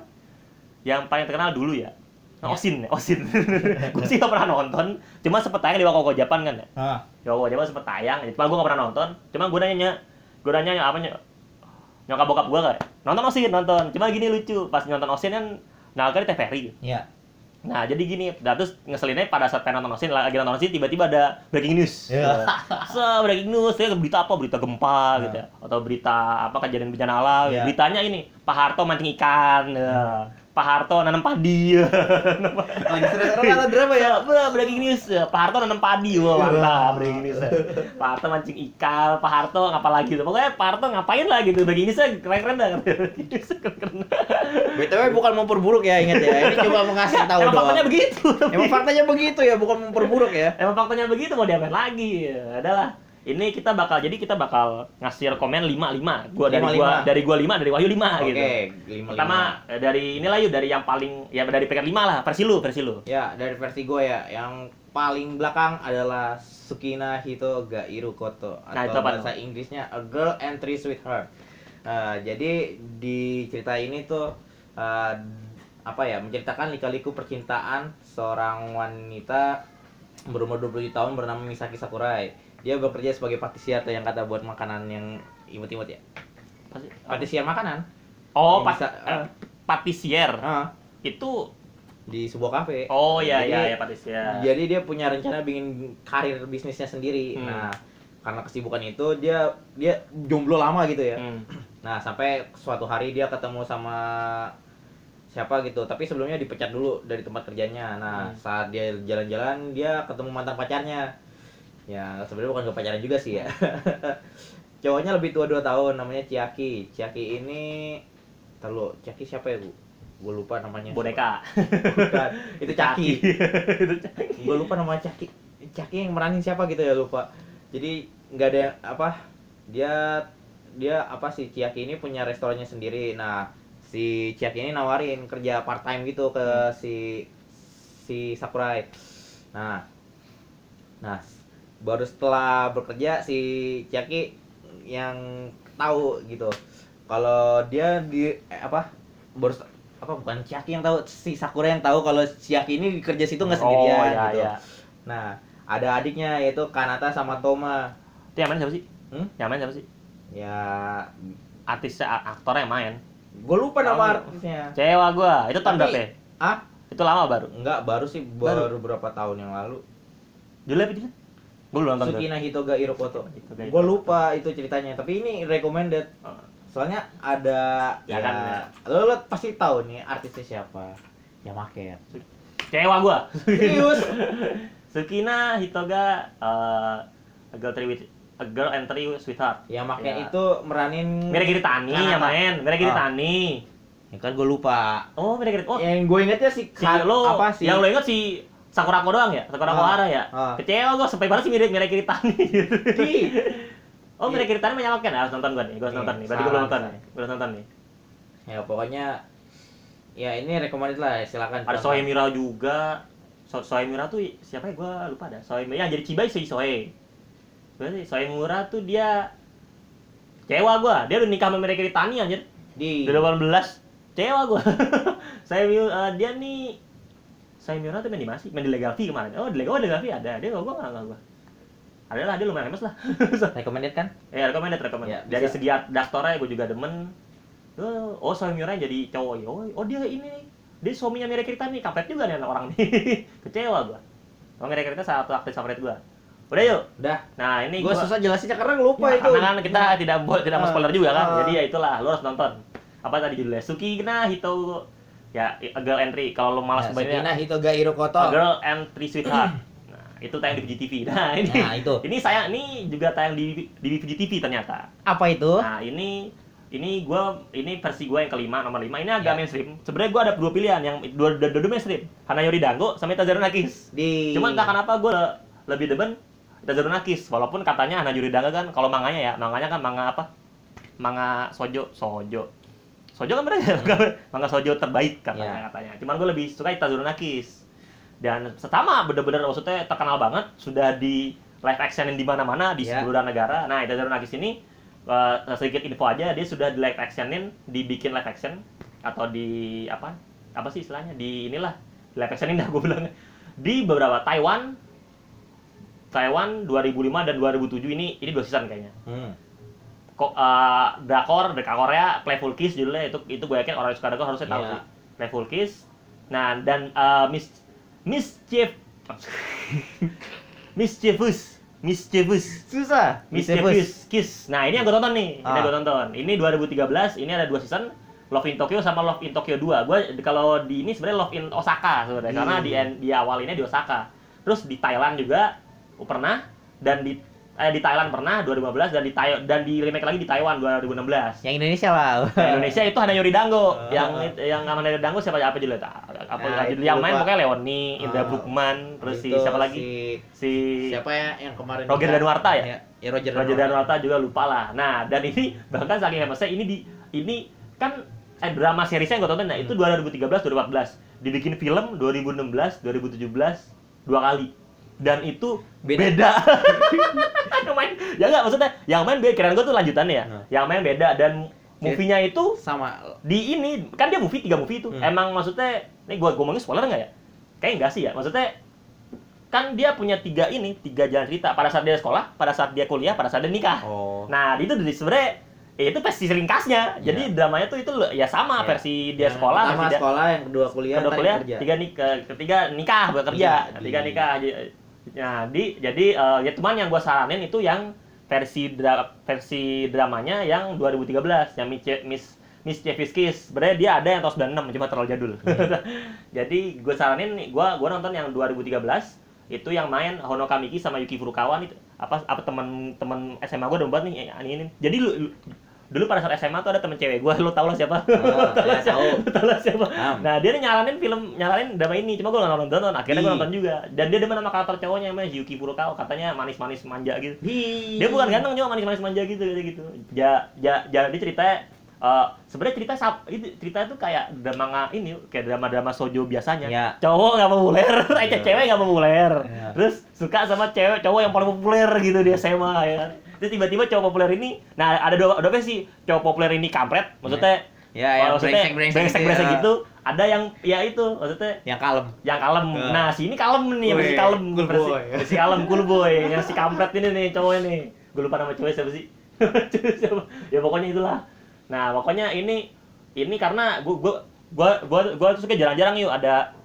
yang paling terkenal dulu ya. Ya. Osin, Osin. gue sih gak pernah nonton, cuma sempet tayang di Wakoko Japan kan ya. ah Ya Wakoko Japan sempet tayang, cuma gue gak pernah nonton. Cuma gue nanya, gue nanya apa ny- nyokap bokap gue kayak nonton Osin, nonton. Cuma gini lucu, pas nonton Osin kan, nah kan di TVRI. ya Nah, jadi gini, nah, terus ngeselinnya pada saat pengen nonton scene, lagi nonton scene, tiba-tiba ada breaking news. Iya. Se breaking news, ya berita apa? Berita gempa gitu ya. Atau berita apa kejadian bencana alam. Iya. Beritanya ini, Pak Harto mancing ikan. ya. Pak Harto nanam padi. Lagi seru-seru atau drama ya? Breaking news. ya. Pak Harto nanam padi. Wah, mantap breaking news. ya. Pak Harto mancing ikan, Pak Harto ngapa lagi tuh. Pokoknya Pak Harto ngapain lah gitu. Breaking newsnya keren-keren dah. Breaking keren-keren. BTW bukan memperburuk ya, ingat ya. Ini cuma mengasih tahu Emang doang. faktanya begitu. Emang faktanya begitu ya, bukan memperburuk ya. Emang faktanya begitu mau diapain lagi? Ya, adalah ini kita bakal jadi kita bakal ngasih rekomen 5 5. Gua dari gua lima. dari gua 5 dari Wahyu 5 Oke, gitu. lima Pertama eh, dari inilah yuk dari yang paling ya dari peringkat 5 lah, versi lu, versi lu. Ya, dari versi gue ya, yang paling belakang adalah Sukina Hito ga Iru Koto Nah, atau itu apa bahasa Inggrisnya A Girl and Three Sweetheart. Nah, jadi di cerita ini tuh eh, apa ya menceritakan lika-liku percintaan seorang wanita berumur 27 tahun bernama Misaki Sakurai. Dia bekerja sebagai patisier atau yang kata buat makanan yang imut-imut ya. Pasti- Patisier makanan. Oh, Yang pat, bisa- eh, patisier. Ah, Itu di sebuah kafe. oh ya Jadi- ya ya patisier. Jadi dia punya rencana bikin karir bisnisnya sendiri. Hmm. Nah, karena kesibukan itu dia dia jomblo lama gitu ya. Hmm. Nah, sampai suatu hari dia ketemu sama siapa gitu. Tapi sebelumnya dipecat dulu dari tempat kerjanya. Nah, Hmm. saat dia jalan-jalan dia ketemu mantan pacarnya. Ya, sebenarnya bukan ke pacaran juga sih ya. Cowoknya lebih tua 2 tahun namanya Ciaki. Ciaki ini Terlalu, Ciaki siapa ya, Bu? Gue lupa namanya. Boneka. Bukan. Itu Caki. Itu Caki. gue lupa nama Caki Caki yang meranin siapa gitu ya lupa jadi nggak ada apa dia dia apa si Ciaki ini punya restorannya sendiri nah si Ciaki ini nawarin kerja part time gitu ke si si Sakurai nah nah baru setelah bekerja si Ciaki yang tahu gitu kalau dia di eh, apa baru apa bukan Ciaki yang tahu si Sakura yang tahu kalau Ciaki ini kerja situ nggak sendirian Oh, ya, gitu ya. Nah, ada adiknya yaitu Kanata sama Toma. Itu yang main siapa sih? Hmm? Yang main siapa sih? Ya, Artisnya a- aktornya yang main. gue lupa nama Oh. artisnya. Cewek gua. Itu tahun berapa ya? Ah, Itu lama baru. enggak, baru sih Baru? baru, berapa tahun yang lalu. Judulnya apa? Belum nonton. Sukina Hitoga Hirokoto. Hitoga Gue lupa itu ceritanya, tapi ini recommended. Oh. Soalnya ada Ya ya, kan, ya. lo, lo pasti tahu nih artisnya siapa. Ya maket. Cewek gua. Serius? Sukina Hitoga uh, a girl three with a girl and three sweetheart. Ya maket Ya. itu meranin Mira Kanata. yang main. Mira Kiritani. Ya kan gue lupa. Oh, Mira. Oh, Yang gue ingetnya si, si lo apa sih? yang lo inget si Sakurako doang ya? Sakurako Ah, Hara ya? ah. Kecewa gua sampai banget sih mirip Mira Kiritani. Ki. oh, Mira Iya. Kiritani menyalakan. Harus nonton gua nih. Gua harus Iya, nonton nih. Berarti gua belum nonton nih. Gua harus nonton nih. Ya pokoknya ya ini recommended lah silakan. Ada tonton. Soe Mira juga. So Mira tuh siapa ya? Gua lupa dah. Soe Mira yang jadi Cibai si Soe. Berarti Soe Mira tuh dia Cewa gua, dia udah nikah sama Mira Kiritani anjir. di Udah 18. Cewa gua. Saya eh, dia nih saya Mira tuh main di masih main di Legavi kemarin. Oh, di Legavi, oh, di Legavi ada. Dia gua gua enggak gua. Ada lah, dia lumayan famous lah. recommended kan? ya, recommended, recommended. Ya, Dari bisa. segi aktornya gue juga demen. Oh, oh Soe Mira jadi cowok. ya. Oh, oh dia ini dia suaminya Mira Kiritani. Kampret juga nih anak orang nih. Kecewa gua. Oh, Mira Kiritani salah satu aktris favorit gua. Udah yuk. Udah. Nah, ini Gue gua susah jelasinnya karena lupa Ya, itu. Karena kan kita tidak bo- tidak mau Ah, spoiler juga kan. ah. Jadi ya itulah, lu harus nonton. Apa tadi judulnya? Sukina Hito ya A Girl Entry. Kalau lu malas Nah, kebaca Sukina Hitoga Hirokoto. A Girl and Three Sweetheart. Nah, itu tayang di VGTV. Nah, ini Nah, itu. ini saya ini juga tayang di di VGTV ternyata. Apa itu? Nah, ini ini gua ini versi gua yang kelima nomor lima ini agak Ya. mainstream. Sebenarnya gua ada dua pilihan yang dua dua, dua, mainstream. Hanayori Dango sama Itazaru Nakis. Di Cuman entah kenapa gue lebih demen Itazaru Nakis walaupun katanya Hana Juri Danga kan kalau manganya ya manganya kan manga apa manga sojo sojo sojo kan ya manga sojo terbaik katanya Iya. katanya cuman gue lebih suka Itazaru Nakis dan pertama bener-bener maksudnya terkenal banget sudah di live actionin di mana-mana di Iya. seluruh negara nah Itazaru Nakis ini eh, sedikit info aja dia sudah di live actionin dibikin live action atau di apa apa sih istilahnya di inilah di live actionin dah gue bilang di beberapa Taiwan Taiwan 2005 dan 2007 ini ini dua season kayaknya Hmm. Eh, drakor drakor Korea Playful Kiss judulnya itu itu gue yakin orang yang suka drakor harusnya tahu sih Playful Kiss Nah, dan eh, Miss Mischief Mischievous Mischievous Susah. Mischievous Kiss. Nah, ini yang gue tonton nih. Ini Ah. gue tonton. Ini 2013, ini ada dua season. Love in Tokyo sama Love in Tokyo 2. Gue kalau di ini sebenarnya Love in Osaka sebenarnya karena Hmm. di di awal ini di Osaka. Terus di Thailand juga pernah dan di eh, di Thailand pernah 2015 dan di Thai- dan di remake lagi di Taiwan 2016. Yang Indonesia lah. Nah, Indonesia itu hanya Yori Dango. Ah. yang yang sama Yori Dango siapa apa judulnya? Apa Nah, judul yang main pokoknya Leoni, Indra Ah. Brookman, terus si siapa lagi? Si, Si siapa ya yang kemarin Roger? Danuarta ya? Ya, Roger, Roger Danuarta juga lupa lah. Nah, dan ini bahkan saking famous ini di ini kan eh, drama seriesnya yang gue tonton nah itu 2013 2014 dibikin film 2016 2017 dua kali dan itu Beda. beda, yang main. Ya nggak maksudnya yang main beda kirain gue tuh lanjutannya ya. Nah. yang main beda dan movie-nya itu sama. di ini kan dia movie tiga movie itu. Hmm. emang maksudnya ini gua gua ngomongin spoiler nggak ya? Kayak enggak sih ya maksudnya kan dia punya tiga ini tiga jalan cerita. Pada saat dia sekolah pada saat dia kuliah pada saat dia nikah. Oh. Nah itu dari sebenarnya ya itu versi ringkasnya. Jadi dramanya tuh itu ya sama Iya. versi dia Yang sekolah versi dia sekolah yang kedua kuliah kedua kuliah kerja. tiga nikah ketiga nikah bekerja Iya, ketiga di- nikah nah di jadi eh, ya cuman yang gua saranin itu yang versi dra- versi dramanya yang 2013 yang Miss Miss Miss Cheviskis sebenarnya dia ada yang tahun 96 cuma terlalu jadul. Jadi gue saranin nih gua gua nonton yang 2013 itu yang main Honoka Miki sama Yuki Furukawa nih. Apa apa teman-teman SMA gue udah buat nih ini, ini. jadi lu, lu- dulu pada saat SMA tuh ada temen cewek gue lu tau lah siapa Ah, Tau lah ya, siapa? tau lah siapa. Nah dia nyaranin film, nyaranin drama ini, cuma gue gak nonton nonton. Akhirnya gue nonton juga. Dan dia demen sama karakter cowoknya namanya Yuki Furukawa, katanya manis-manis manja gitu. Hi. Dia bukan ganteng cuma manis-manis manja gitu gitu gitu. Ja, ja, jadi ceritanya eh sebenarnya cerita sap, itu cerita itu kayak drama ini kayak drama-drama sojo biasanya. Ya. Cowok nggak populer, eh Iya. cewek nggak populer. Ya. Terus suka sama cewek cowok yang paling populer gitu di SMA ya. Terus tiba-tiba cowok populer ini, nah ada dua dua versi. Cowok populer ini kampret, maksudnya Ya, Oh, yang brengsek, gitu brengsek ya. gitu. Ada yang ya itu maksudnya yang kalem. yang kalem. Ya. Nah, si ini kalem nih, versi kalem, cool versi, boy. versi kalem cool boy. Yang si kampret ini nih cowoknya nih. Gue lupa nama cowoknya siapa sih. Cowok siapa? ya pokoknya itulah. Nah, pokoknya ini ini karena gua gua gua gua, gua tuh suka jarang-jarang yuk ada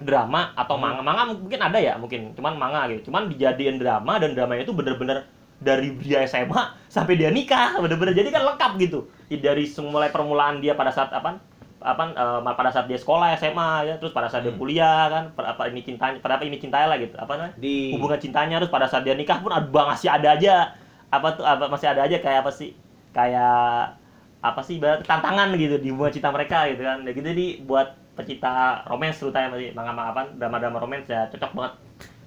drama atau Hmm. manga. Manga mungkin ada ya, mungkin. Cuman manga gitu. Cuman dijadiin drama dan dramanya itu bener-bener dari dia SMA sampai dia nikah, bener-bener jadi kan lengkap gitu. Dari mulai permulaan dia pada saat apa? apa eh, pada saat dia sekolah SMA ya terus pada saat dia Hmm. kuliah kan pada apa ini cintanya pada apa ini cintanya lah gitu apa namanya Di hubungan cintanya terus pada saat dia nikah pun ada masih ada aja apa tuh apa masih ada aja kayak apa sih kayak apa sih ibarat tantangan gitu di hubungan cinta mereka gitu kan ya gitu jadi buat pecinta romance terutama sih manga apa drama-drama romance ya cocok banget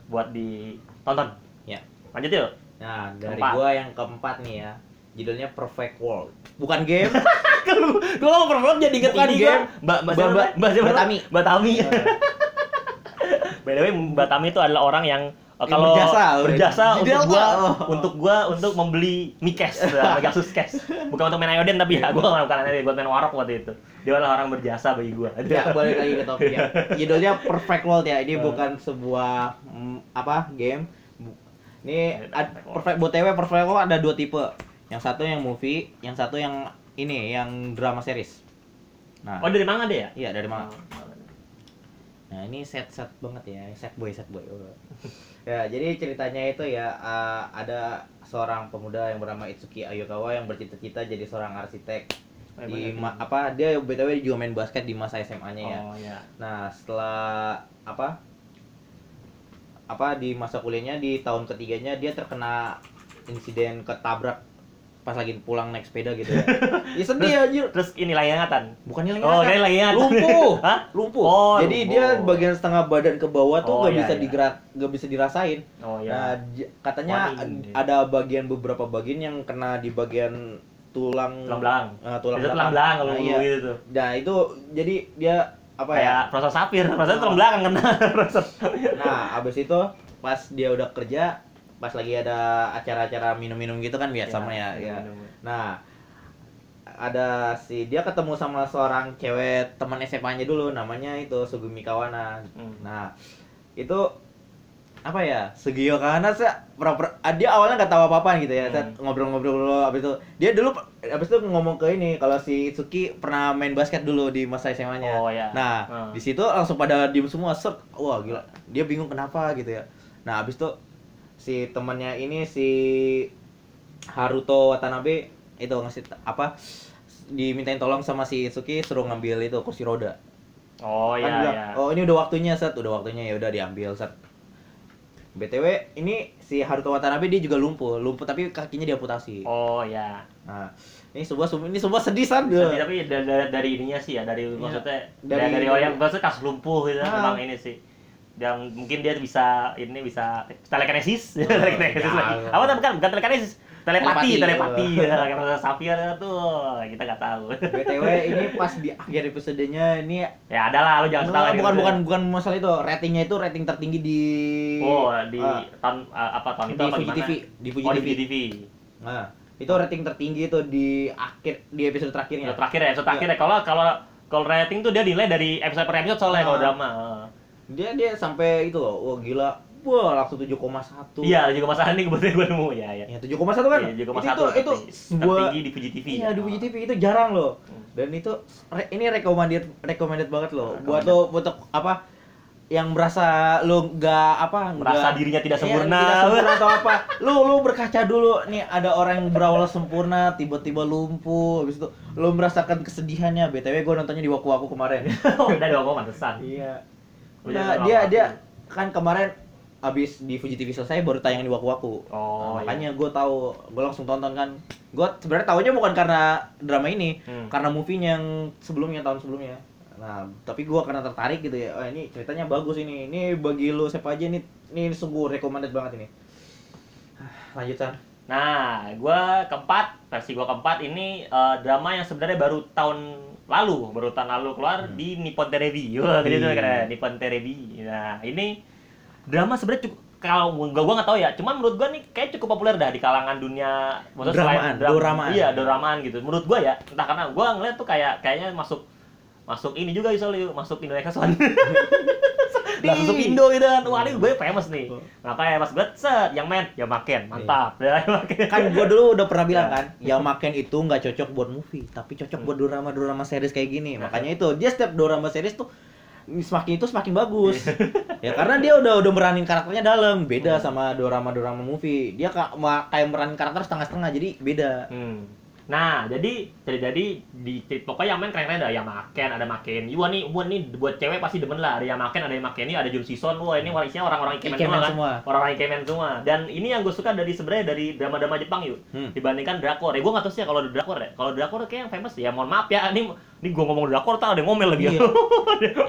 buat ditonton Ya. lanjut yuk Nah, dari Keempat. gua yang keempat nih ya. Judulnya Perfect World. Bukan game. kalau gue ngomong perform jadi inget Bukan ini game. mbak mbak Mbak- mbak mbak siapa Mbak Tami. mbak Tami by the way mbak Tami itu adalah orang yang kalau berjasa, berjasa untuk gua Oh. untuk gua untuk membeli Mikes uh, Megasus Cash bukan untuk main Ayoden tapi ya gua bukan main buat main Warok waktu itu dia adalah orang berjasa bagi gua ya, balik lagi ke topik ya. Judulnya Perfect World ya. Ini Eh. bukan sebuah mm, apa game. Ini Perfect perfect BTW Perfect World ada dua tipe. Yang satu yang movie, yang satu yang ini yang drama series. Nah, oh dari manga deh ya iya dari mana? Nah ini set set banget ya, set boy set boy. Oh. ya jadi ceritanya itu ya uh, ada seorang pemuda yang bernama Itsuki Ayokawa yang bercita-cita jadi seorang arsitek Oh, di bener. ma- apa dia btw juga main basket di masa SMA-nya ya. oh ya Nah setelah apa apa di masa kuliahnya di tahun ketiganya dia terkena insiden ketabrak pas lagi pulang naik sepeda gitu ya. ya sedih anjir. terus ini lagi ingatan Bukan hilang oh ingatan. dia lagi ingatan lumpuh hah lumpuh Oh, jadi lumpuh. dia bagian setengah badan ke bawah tuh Oh, nggak iya, bisa iya. digerak nggak bisa dirasain oh nah ya j- katanya ini. ada bagian beberapa bagian yang kena di bagian tulang tulang belakang eh, tulang Biasa tulang belakang kalau nah, iya. gitu nah itu jadi dia apa ya kayak proses sapir proses tulang belakang kena proses nah abis itu pas dia udah kerja pas lagi ada acara-acara minum-minum gitu kan biasa mah ya, ya. Nah, ada si dia ketemu sama seorang cewek teman SMA-nya dulu namanya itu Sugumi Kawana. Hmm. Nah, itu apa ya Sugio Kana sih pura-pura ah, dia awalnya nggak tahu apa-apa gitu ya Hmm. Ngobrol-ngobrol dulu abis itu dia dulu abis itu ngomong ke ini kalau si Itsuki pernah main basket dulu di masa SMA-nya Oh, ya. nah Hmm. di situ langsung pada diem semua set wah gila dia bingung kenapa gitu ya nah abis itu si temannya ini si Haruto Watanabe itu ngasih apa dimintain tolong sama si Itsuki suruh ngambil itu kursi roda Oh kan iya bilang, iya. oh ini udah waktunya set udah waktunya ya udah diambil set btw ini si Haruto Watanabe dia juga lumpuh lumpuh tapi kakinya diamputasi Oh iya. nah ini sebuah ini sebuah sedih san Tapi, tapi da- da- dari, ininya sih ya, dari Iya. maksudnya Dari- dari, dari orang yang maksudnya kasus lumpuh gitu Ah. memang ini sih. Yang mungkin dia bisa ini bisa telekinesis, Oh, telekinesis ya. lagi. Apa bukan bukan telekinesis, telepati, Telepati. ya. Karena Safir tuh kita nggak tahu. btw ini pas di akhir episodenya ini ya ada lah, lu jangan Nah, tahu. bukan bukan bukan masalah itu ratingnya itu rating tertinggi di Oh di ah, tahun ah, apa tahun di itu apa Fuji? TV di Fuji oh, di TV. TV. nah itu rating tertinggi itu di akhir di episode terakhirnya terakhir ya, episode terakhir ya. Kalau kalau kalau rating tuh dia nilai dari episode per episode soalnya Ah. kalau drama. dia dia sampai itu loh wah gila wah langsung 7,1 Iya, juga masalah ini kebetulan gue nemu ya ya. Ya 7,1 kan? Iya, 7,1 itu itu, itu sebuah tertinggi di Fuji TV. Iya, di Fuji TV itu jarang loh. Hmm. Dan itu re- ini recommended recommended banget loh. Recommended. Buat lo untuk apa yang merasa lo nggak apa Merasa nggak- dirinya tidak Iya, sempurna. tidak sempurna atau apa lu lu berkaca dulu nih ada orang yang berawal sempurna tiba-tiba lumpuh habis itu lu merasakan kesedihannya btw gue nontonnya di waku waku kemarin Udah dong, kok pantesan. iya Udah, Nah, dia Waku dia Waku. kan kemarin abis di Fuji TV selesai baru tayang di Waku Waku. Oh, Nah, makanya gue tahu, gue langsung tonton kan. Gue sebenarnya tahunya bukan karena drama ini, Hmm. karena movie-nya yang sebelumnya tahun sebelumnya. Nah, tapi gue karena tertarik gitu ya. Oh, ini ceritanya bagus ini. Ini bagi lu siapa aja ini ini sungguh recommended banget ini. Lanjut San. Nah, gua keempat, versi gua keempat ini eh, drama yang sebenarnya baru tahun lalu, baru tahun lalu keluar Hmm. di Nippon Terebi. Wah, gitu Iya. keren, Nippon Terebi. Nah, ini drama sebenarnya cukup kalau gua gua nggak tahu ya, cuman menurut gua nih kayak cukup populer dah di kalangan dunia maksudnya Dramaan, dram- doramaan. Iya, doramaan gitu. Menurut gua ya, entah karena gua ngeliat tuh kayak kayaknya masuk masuk ini juga soalnya masuk Indonesia. Langsung masuk Indo gitu kan. Wah, ini gue famous nih. Oh. Makanya pas gue set yang main ya makin mantap. Ya, makin. Kan gue dulu udah pernah bilang Ya. kan, yang makin itu nggak cocok buat movie, tapi cocok buat drama-drama series kayak gini. Nah. Makanya itu dia setiap drama series tuh semakin itu semakin bagus. ya karena dia udah udah meranin karakternya dalam, beda Hmm. sama drama-drama movie. Dia kayak meranin karakter setengah-setengah, jadi beda. Hmm. Nah, jadi jadi jadi di pokoknya yang main keren-keren dah, yang makan ada makan. Wah nih, wah nih buat cewek pasti demen lah. Ada yang makan, ada yang makan ini, ada Jun Sison. Wah ini isinya orang-orang ikemen, Ikemen semua, kan? semua. Orang-orang ikemen semua. Dan ini yang gue suka dari sebenarnya dari drama-drama Jepang yuk. Hmm. Dibandingkan drakor. Ya gue nggak tahu sih ya kalau drakor ya. Kalau drakor kayak yang famous ya. Mohon maaf ya, ini ini gue ngomong drakor, tak ada yang ngomel lagi. Iya.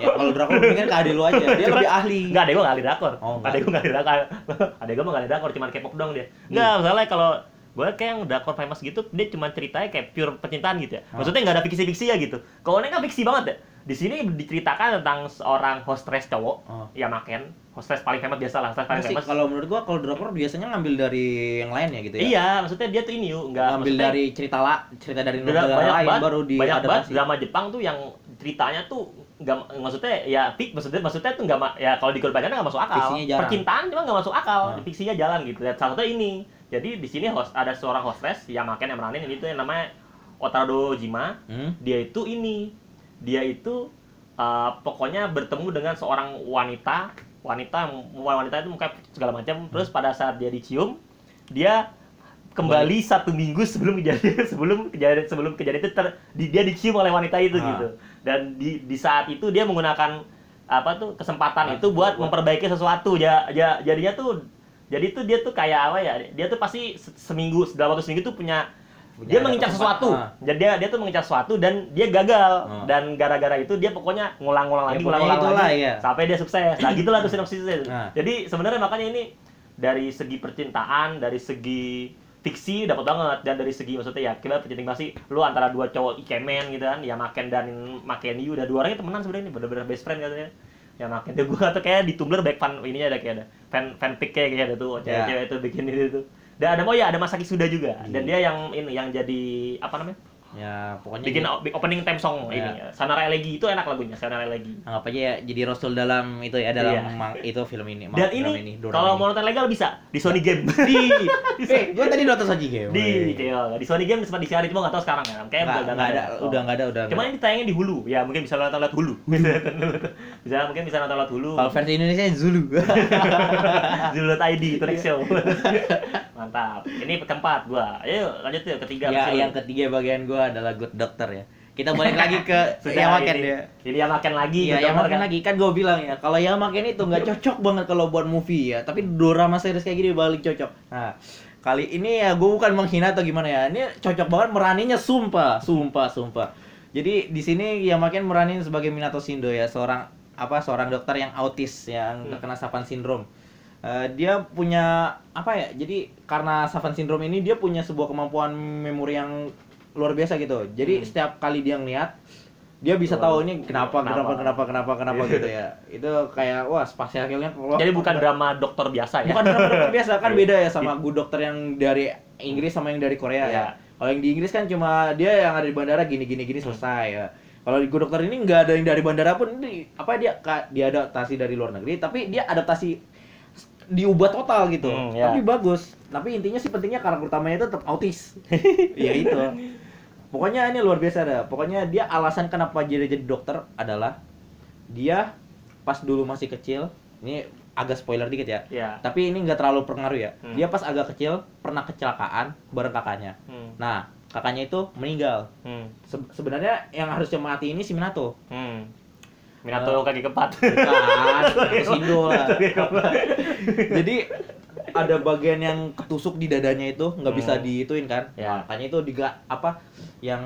ya kalau drakor mendingan ke lu aja, dia Cuman- lebih ahli. Enggak, adek gue nggak ahli drakor. Oh, adek gue nggak ahli drakor. adek gue nggak ahli drakor, cuma K-pop doang dia. Enggak, masalahnya kalau gue kayak yang drakor famous gitu, dia cuma ceritanya kayak pure percintaan gitu ya. Ah. Maksudnya nggak ada fiksi-fiksi ya gitu. Kalau ini kan fiksi banget ya. Di sini diceritakan tentang seorang hostess cowok, Oh. ya maken, hostess paling famous biasa lah, hostess paling Masih, famous. kalau menurut gua kalau drakor biasanya ngambil dari yang lain ya gitu ya. Iya, maksudnya dia tuh ini yuk, nggak Ngambil dari cerita la, cerita dari Udah negara banyak lain banget, baru banyak banget drama Jepang tuh yang ceritanya tuh nggak maksudnya ya fik maksudnya maksudnya tuh nggak ya kalau dikorbankan nggak masuk akal Fiksinya jarang. percintaan cuma nggak masuk akal Hmm. fiksinya jalan gitu salah satunya ini jadi di sini host ada seorang hostess yang makan yang meranin ini tuh yang namanya Otarado Jima. Hmm? dia itu ini. Dia itu uh, pokoknya bertemu dengan seorang wanita. Wanita wanita itu muka segala macam. Terus pada saat dia dicium dia kembali satu minggu sebelum kejadian sebelum kejadian sebelum kejadian itu ter, di- dia dicium oleh wanita itu Ah. gitu. Dan di di saat itu dia menggunakan apa tuh kesempatan Ah, itu buat buat- memperbaiki sesuatu. Ya, ya jadinya tuh jadi tuh dia tuh kayak apa ya dia tuh pasti se- seminggu dalam waktu seminggu tuh punya Punya dia mengincar sesuatu Ah. jadi dia dia tuh mengincar sesuatu dan dia gagal Ah. dan gara-gara itu dia pokoknya ngulang-ngulang Ya, lagi ngulang-ngulang itulah, lagi ya. sampai dia sukses nah gitulah tuh sinopsisnya Nah. jadi sebenarnya makanya ini dari segi percintaan dari segi fiksi dapat banget dan dari segi maksudnya ya kita percintaan masih lu antara dua cowok ikemen gitu kan ya Maken dan Maken Yu udah dua orangnya temenan sebenarnya ini bener-bener best friend katanya ya Maken dia gua tuh kayak di Tumblr back fan ininya ada kayak ada fan fanfic kayak kayak ada tuh Ya. cewek-cewek itu bikin itu tuh dan ada oh ya ada Masaki Suda juga dan Iya. dia yang ini yang jadi apa namanya Ya, pokoknya bikin dia- opening theme song Ya. ini Sanara Elegi itu enak lagunya Sanara Elegi anggap aja ya jadi Rasul dalam itu ya dalam Iya. mang- itu film ini. dan film ini, drama kalau ini. mau nonton legal bisa di Sony Game di eh gue tadi nonton Soji Game. di Ceo. di Sony Game sempat disiarin cuma nggak tahu sekarang kan kayak Nggak, udah nggak ada, Oh. udah nggak ada, udah. Cuma ini tayangnya di Hulu. Ya, mungkin bisa nonton lewat Hulu. bisa mungkin bisa nonton lewat Hulu. Kalau versi Indonesia Zulu. Zulu.id itu next show. Mantap. Ini keempat gua. Ayo lanjut yuk ketiga. ya, yang ketiga bagian adalah Good Doctor ya. Kita balik lagi ke yang makan ya. Jadi yang makan lagi. Iya, gitu yang kan. makan lagi kan gue bilang ya, kalau yang makan itu nggak cocok banget kalau buat movie ya, tapi drama series kayak gini balik cocok. Nah, kali ini ya gue bukan menghina atau gimana ya, ini cocok banget meraninya sumpah, sumpah, sumpah. Jadi di sini yang makin meranin sebagai Minato Shindo ya, seorang apa seorang dokter yang autis yang Hmm. terkena Savan syndrome. Eh, dia punya apa ya? Jadi karena Savan syndrome ini dia punya sebuah kemampuan memori yang luar biasa gitu. Jadi Hmm. setiap kali dia ngeliat dia bisa tahu ini kenapa kenapa? kenapa kenapa kenapa kenapa gitu ya. Itu kayak wah spasial killnya kalau Jadi bukan drama dokter biasa ya. bukan drama dokter biasa kan Iya. beda ya sama good dokter yang dari Inggris sama yang dari Korea Iya. ya. Kalau yang di Inggris kan cuma dia yang ada di bandara gini gini gini Hmm. selesai ya. Kalau di good dokter ini nggak ada yang dari bandara pun ini apa dia dia adaptasi dari luar negeri tapi dia adaptasi diubah total gitu. Hmm, ya. Tapi bagus. Tapi intinya sih pentingnya karakter utamanya itu tetap autis. ya itu. Pokoknya ini luar biasa dah. Pokoknya dia alasan kenapa jadi jadi dokter adalah dia pas dulu masih kecil. Ini agak spoiler dikit ya. Iya. Tapi ini nggak terlalu pengaruh ya. Hmm. Dia pas agak kecil pernah kecelakaan bareng kakaknya. Hmm. Nah, kakaknya itu meninggal. Hmm. Se- sebenarnya yang harusnya mati ini si Minato. Hmm. Minato kaki keempat. Bukan, Shindo lah. Jadi ada bagian yang ketusuk di dadanya itu nggak bisa Hmm. diituin kan? Ya. Makanya itu diga apa yang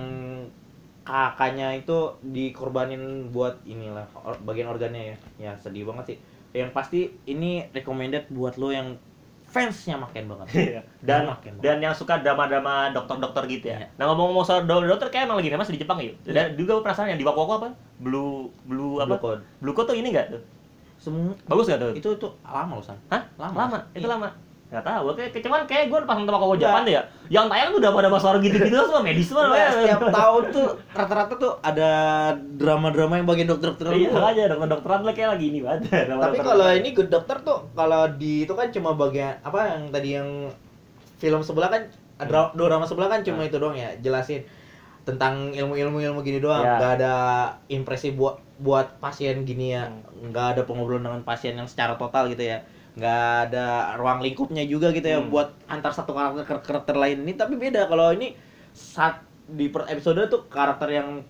kakaknya itu dikorbanin buat inilah or- bagian organnya ya. Ya sedih banget sih. Yang pasti ini recommended buat lo yang fansnya makin banget. Iya. dan Makin banget. dan yang suka drama-drama dokter-dokter gitu ya. Iya. Nah ngomong-ngomong soal do- dokter kayak emang lagi famous di Jepang yuk. Dan juga perasaan yang di Waku apa? Blue Blue apa? Blue Code. Blue Code tuh ini enggak tuh? Semua Bagus enggak tuh? itu tuh lama loh san. Hah? Lama. Lama. Itu Iya. lama. Gak tahu, kayak kayak- cuman kayak gue pas nonton Waku Enggak. Jepang tuh ya. Yang tayang tuh udah pada orang gitu-gitu semua medis semua. Nggak, setiap tahun tuh rata-rata tuh ada drama-drama yang bagian dokter-dokter. Iya aja dokter-dokteran lah kayak lagi ini banget. Tapi kalau ini Good Doctor tuh kalau di itu kan cuma bagian apa yang tadi yang film sebelah kan dra- drama sebelah kan cuma Hmm. itu doang ya jelasin tentang ilmu-ilmu ilmu gini doang Ya. nggak ada impresi buat buat pasien gini ya Hmm. nggak ada pengobrolan dengan pasien yang secara total gitu ya nggak ada ruang lingkupnya juga gitu ya Hmm. buat antar satu karakter ke karakter lain ini tapi beda kalau ini saat di per episode tuh karakter yang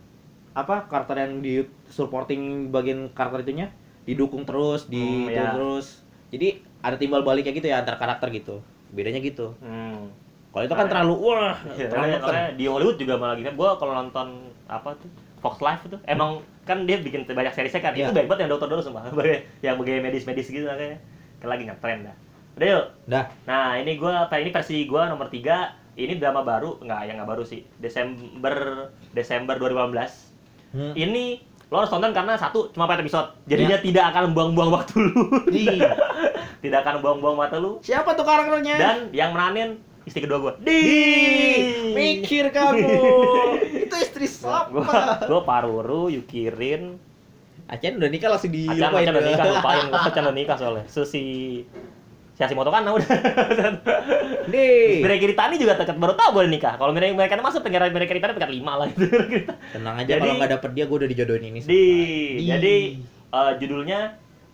apa karakter yang di supporting bagian karakter itunya didukung terus di Hmm, ya. terus jadi ada timbal baliknya gitu ya antar karakter gitu bedanya gitu Hmm. kalau itu kan terlalu wah Iya, terlalu makanya di Hollywood juga malah gini. Gue kalau nonton apa tuh Fox Life itu emang kan dia bikin banyak seriesnya kan. Iya. Itu baik banget yang dokter dulu semua. yang bagian medis-medis gitu makanya. Kan lagi ngetren dah. Udah yuk. dah Nah ini gue apa ini versi gue nomor 3 ini drama baru nggak yang nggak baru sih Desember Desember 2018 Hmm. ini lo harus tonton karena satu cuma 4 episode jadinya tidak akan buang-buang waktu lu Di. tidak akan buang-buang waktu lu siapa tuh karakternya dan yang meranin istri kedua gue di mikir kamu. Itu istri siapa gua gua Paruru Yukirin. Acan udah nikah langsung Acan dilupain Acan udah nikah lupain Acan udah nikah soalnya. Susi si Hashimoto kan udah. Di Mirai Kiritani juga dekat baru gue udah nikah. Kalau Mirai mereka masuk pengen Mirai Kiritani peringkat lima lah. Gitu tenang aja Jadi- kalau nggak dapet dia gue udah dijodohin ini di Di. jadi eh, judulnya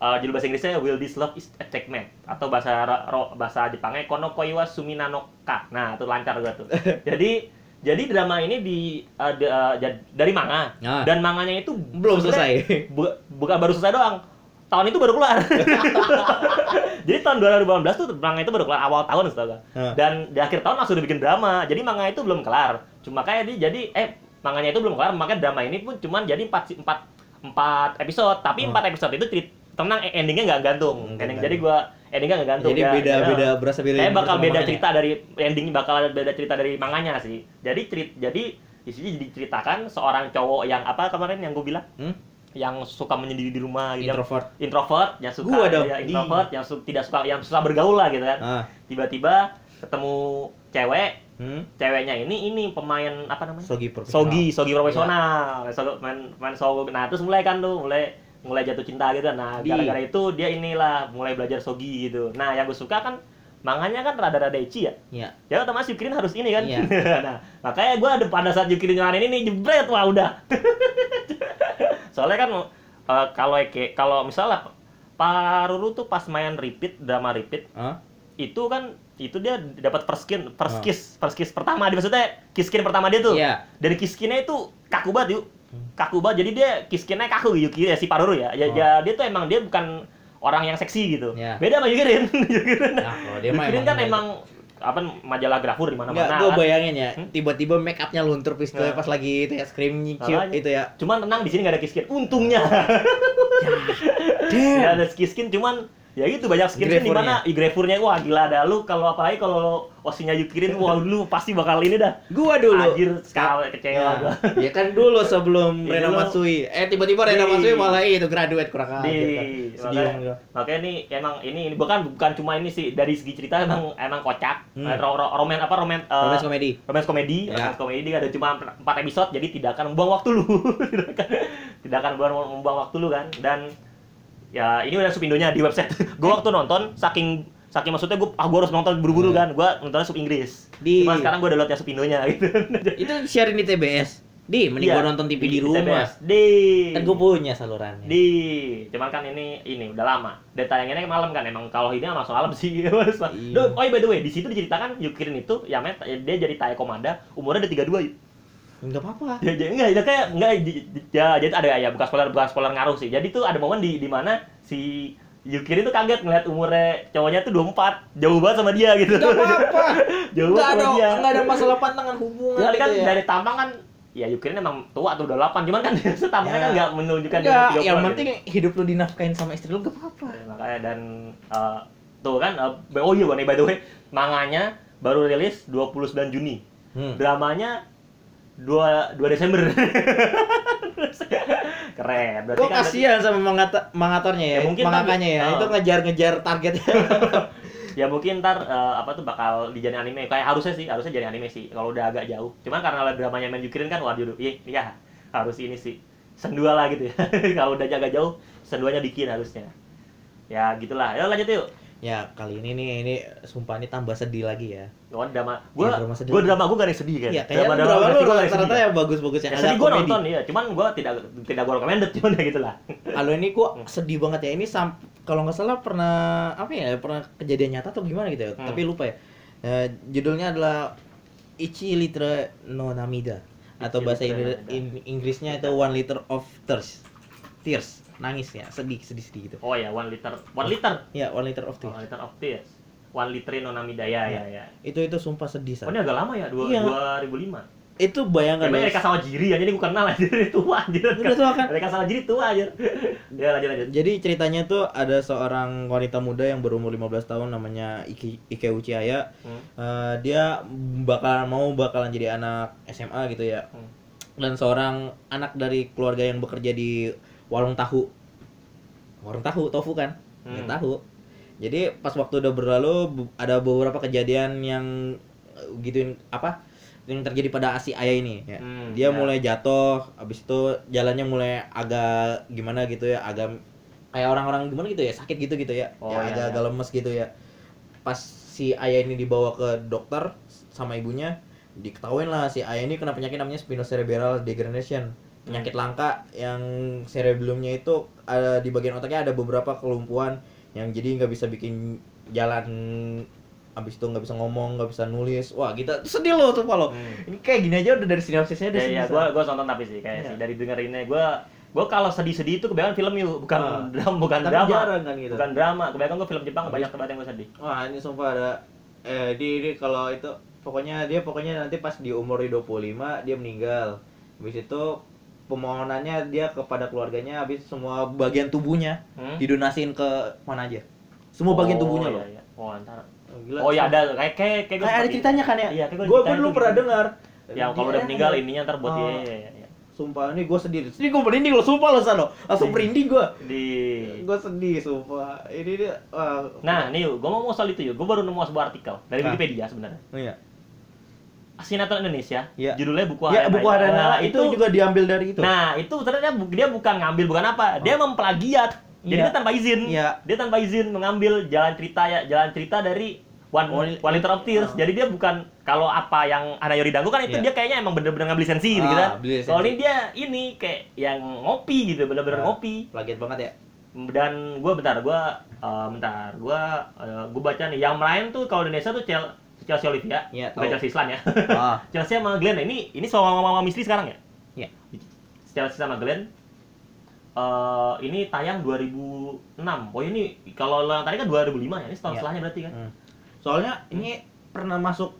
eh, judul bahasa Inggrisnya Will This Love Is Attackment atau bahasa ro- bahasa Jepangnya Kono Koiwa Sumina no Ka. Nah, itu lancar gua tuh. jadi jadi drama ini di di- eh, jad- dari manga Nah. dan manganya itu belum selesai bu- bukan baru selesai doang. Tahun itu baru keluar. jadi tahun 2018 tuh manga itu baru keluar awal tahun astaga. Hah. Dan di akhir tahun langsung dibikin drama. Jadi manga itu belum kelar. Cuma kayak dia jadi eh manganya itu belum kelar, makanya drama ini pun cuman jadi 4 empat empat episode, tapi Hmm. empat episode itu cerit tenang eh, endingnya nggak gantung. Hmm, Ending, jadi gua endingnya nggak gantung. jadi ya. beda Ya. beda berasa beda Kayak bakal beda makanya. cerita dari ending bakal beda cerita dari manganya sih. Jadi cerit jadi isinya diceritakan seorang cowok yang apa kemarin yang gue bilang Hmm? yang suka menyendiri di rumah gitu. introvert introvert yang suka Gua dong. ya, introvert yang su- tidak suka yang susah bergaul lah gitu kan ah tiba-tiba ketemu cewek Hmm? ceweknya ini ini pemain apa namanya Sogi profesional. Sogi, Sogi profesional, Sogi- main main Sogi. Nah terus mulai kan tuh, mulai mulai jatuh cinta gitu. Nah gara-gara itu dia inilah mulai belajar Sogi gitu. Nah yang gue suka kan manganya kan rada-rada ecchi ya. Iya. Ya otomatis Yukirin harus ini kan. Iya. nah makanya gue ada pada saat Yukirin nyalain ini jebret wah udah. Soalnya kan eh, kalau Eke- kalau misalnya Paruru tuh pas main repeat drama repeat Hah? itu kan itu dia dapat first skin first kiss first kiss pertama dia maksudnya kiss skin pertama dia tuh Iya. dari kiss skinnya itu kaku banget yuk. Kaku banget jadi dia kiss skinnya kaku Yuki ya si Paruru ya ya, Oh. ya, dia tuh emang dia bukan orang yang seksi gitu Iya. beda sama Yukirin Yukirin Nah, dia Yukirin emang kan beda. emang apa majalah grafur di mana-mana gue kan. bayangin ya, Hmm? tiba-tiba make upnya luntur pistolnya Nah. pas lagi itu ya scream cute Makanya. itu ya. cuman tenang di sini nggak ada kiss skin untungnya nggak Damn. ada kiss skin cuman ya gitu banyak skin di mana i grafurnya wah gila ada lu kalau apalagi kalau osinya Yukirin wah lu pasti bakal ini dah Gua dulu. Anjir, sekali kecewa Ya, gua. ya kan dulu sebelum Iya, Rena dulu. Matsui. Eh tiba-tiba Rena Matsui malah itu graduate kurang ajar kan. Sedih makanya, makanya ini emang ini, ini bukan bukan cuma ini sih dari segi cerita emang emang kocak Hmm. Ro, ro, roman apa roman eh, Romance komedi. romance komedi Ya. romance komedi ada cuma empat episode jadi tidak akan membuang waktu lu tidak akan tidak akan membuang, membuang waktu lu kan dan ya ini udah subindonya di website gue waktu nonton saking saking maksudnya gue ah gue harus nonton buru-buru Hmm. kan gue nontonnya sub Inggris Di- cuma sekarang gue downloadnya subindonya gitu Itu siarin di TBS. Di, mending Iya, gua nonton TV di, rumah. TBS. di Kan gua punya salurannya. di cuman kan ini ini udah lama dan tayangannya malam kan emang kalau ini langsung malam sih. Iya. Duh, oh iya, by the way di situ diceritakan Yukirin itu ya dia jadi Tae Komanda umurnya udah 32 yuk. Enggak apa-apa. ya, jadi enggak ya kayak enggak di- di- ya jadi ada ya bukan spoiler bukan spoiler ngaruh sih jadi tuh ada momen di di mana si Yukirin tuh kaget ngeliat umurnya cowoknya tuh 24 jauh banget sama dia gitu Enggak apa-apa. jauh Enggak banget ada sama dia enggak ada masalah pantangan hubungan kan gitu ya. dari tampang kan ya Yukirin emang tua tuh udah 8 cuman kan setampangnya Ya. kan nggak menunjukkan dia Enggak, 30 yang gitu. penting hidup lu dinafkain sama istri lu gak apa-apa. Ya, makanya dan eh, tuh kan eh, oh iya nih by the way manganya baru rilis 29 Juni Hmm. dramanya 2 2 Desember. Keren berarti Gue kan kasihan sama mangata, mangatornya ya, Ya, mungkin mangakanya ya, tapi- itu ngejar-ngejar targetnya. ya mungkin ntar eh, apa tuh bakal dijadiin anime. Kayak harusnya sih harusnya jadi anime sih kalau udah agak jauh. Cuman karena dramanya main Yukirin kan waduh iya iya harus ini sih sendua lah gitu ya. Kalau udah agak jauh senduanya bikin harusnya. Ya gitulah. Ya lanjut yuk ya kali ini nih ini sumpah ini tambah sedih lagi ya. Oh, drama. Gua Iya, drama gua drama gua gak ada yang sedih kan. Iya, kayaknya drama, drama lu gua yang rata-rata sedih. ya bagus-bagus yang Ya, ada sedih gua komedi. nonton ya, cuman gua tidak tidak gua recommended cuman ya gitulah. Halo ini gua Hmm. sedih banget ya. Ini sam kalau nggak salah pernah apa ya? Pernah kejadian nyata atau gimana gitu ya. Hmm. Tapi lupa ya. Eh, judulnya adalah Ichi Liter no Namida atau bahasa Inggris- Inggrisnya itu One Liter of Tears. Tears, nangis ya, sedih, sedih-sedih gitu. Oh ya, one liter, one liter, Ya, One Liter of Tears. one liter of tears, one liter no namida ya ya ya. Itu itu sumpah sedih Oh San. ini agak lama ya, dua Iya. 2005. Itu bayangkan Emang loh. Erika Sawajiri ya, jadi gua kenal aja dari tua anjir. Udah tua kan? Erika Sawajiri tua aja. Ya lanjut lanjut. Jadi ceritanya tuh ada seorang wanita muda yang berumur 15 tahun namanya Iki, Ike Uchiaya. Hmm. Eh, dia bakalan mau bakalan jadi anak SMA gitu ya. Hmm. Dan seorang anak dari keluarga yang bekerja di warung tahu. Warung tahu, tofu kan? Ya, Hmm. tahu. Jadi pas waktu udah berlalu ada beberapa kejadian yang eh, gituin apa? yang terjadi pada si ayah ini ya. Hmm, dia ya. mulai jatuh habis itu jalannya mulai agak gimana gitu ya agak kayak orang-orang gimana gitu ya sakit gitu gitu ya, Oh, ya iya, agak agak lemes gitu ya pas si ayah ini dibawa ke dokter sama ibunya diketahuin lah si ayah ini kena penyakit namanya spinocerebellar degradation penyakit langka yang cerebellumnya itu ada di bagian otaknya ada beberapa kelumpuhan yang jadi nggak bisa bikin jalan abis itu nggak bisa ngomong nggak bisa nulis wah kita sedih loh tuh Palo Hmm. ini kayak gini aja udah dari sinopsisnya udah Ya, ya, sedih, gua San. gua nonton tapi sih kayak Iya. sih dari dengerinnya gua gua kalau sedih-sedih itu kebanyakan film yuk, bukan Ah. drama, bukan Tapi drama. jarang kan gitu. Bukan drama, kebanyakan gua film Jepang Habis- banyak banget yang gua sedih. Wah ini sumpah ada eh di, di kalau itu pokoknya dia pokoknya nanti pas di umur 25 dia meninggal. Habis itu pemohonannya dia kepada keluarganya habis semua bagian tubuhnya Hmm? didonasiin ke mana aja. Semua bagian Oh, tubuhnya iya, loh. iya. Oh, antar. Gila, Oh iya sumpah. ada kayak kayak kayak, Kayak ada ceritanya kan ya? Iya, gua gua, gua ceritain dulu pernah gitu. dengar. Ya kalau udah Dia- meninggal ininya ntar buat Oh. dia. iya, iya. Sumpah ini gue sedih. Ini gue merinding loh, sumpah loh Sano. Langsung Iya. merinding gue. Di Gue sedih, sumpah. Ini dia wah. Nah, nih gua ngomong soal itu yuk. Gua baru nemu sebuah artikel dari Ah. Wikipedia sebenarnya. iya. Sinetron Indonesia Iya. judulnya buku Ya, buku ada Nah, itu, juga diambil dari itu. Nah, itu ternyata dia bukan ngambil bukan apa, dia memplagiat. Jadi Iya. dia tanpa izin. Iya. Dia tanpa izin mengambil jalan cerita ya, jalan cerita dari One, One- One Liter of Tears. Oh. Jadi dia bukan kalau apa yang ada Yori Dangu kan itu Iya. dia kayaknya emang bener-bener ngambil lisensi gitu Ah, kan. beli lisensi. Kalau ini dia ini kayak yang ngopi gitu, bener-bener Ya. ngopi. Plagiat banget ya. Dan gue bentar, gue bentar, gue gue baca nih yang lain tuh kalau Indonesia tuh Chelsea Olivia, Iya, bukan. Chelsea Islan ya. Ah, Chelsea sama Glenn. Nah, Ini ini sama mama Misli sekarang ya? Iya. Chelsea sama Glenn. eh ini tayang 2006. Oh ini kalau yang tadi kan 2005 ya. Ini setahun Iya. setelahnya berarti kan. Hmm. Soalnya ini pernah masuk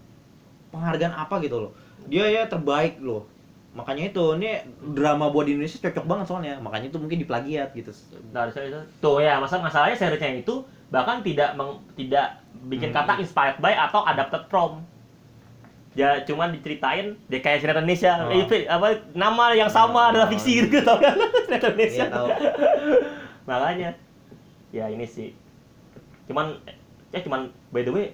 penghargaan apa gitu loh. Dia ya terbaik loh. Makanya itu ini drama buat di Indonesia cocok banget soalnya. Makanya itu mungkin diplagiat gitu. Saya itu. Tuh ya, masalah masalahnya seriesnya itu bahkan tidak meng- tidak bikin Hmm. kata inspired by atau adapted from. Ya cuman diceritain dia kayak sinetron Indonesia. Oh. Eh, apa nama yang sama Oh. adalah fiksi gitu tau kan? sinetron Indonesia. Iya tahu. makanya ya ini sih cuman ya cuman by the way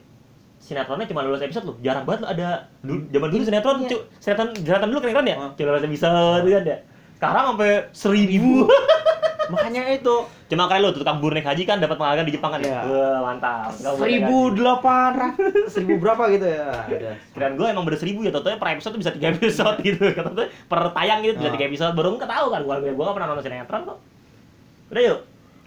sinetronnya cuma 12 episode loh jarang banget loh ada dulu zaman dulu sinetron Iya. cu- sinetron sinetron dulu keren-keren ya Oh. cuma 12 episode kan ya sekarang sampai seribu Makanya itu. Cuma keren lo tukang bur naik haji kan dapat penghargaan di Jepang kan? Ya Iya. wah mantap. Seribu delapan ratus. Seribu berapa gitu ya. Ada. keren gue emang bener seribu ya tentunya per episode tuh bisa tiga episode gitu. Kata tuh per tayang gitu bisa Ah. tiga episode. Baru nggak tahu kan gue gue gak pernah nonton sinetron kok. Udah yuk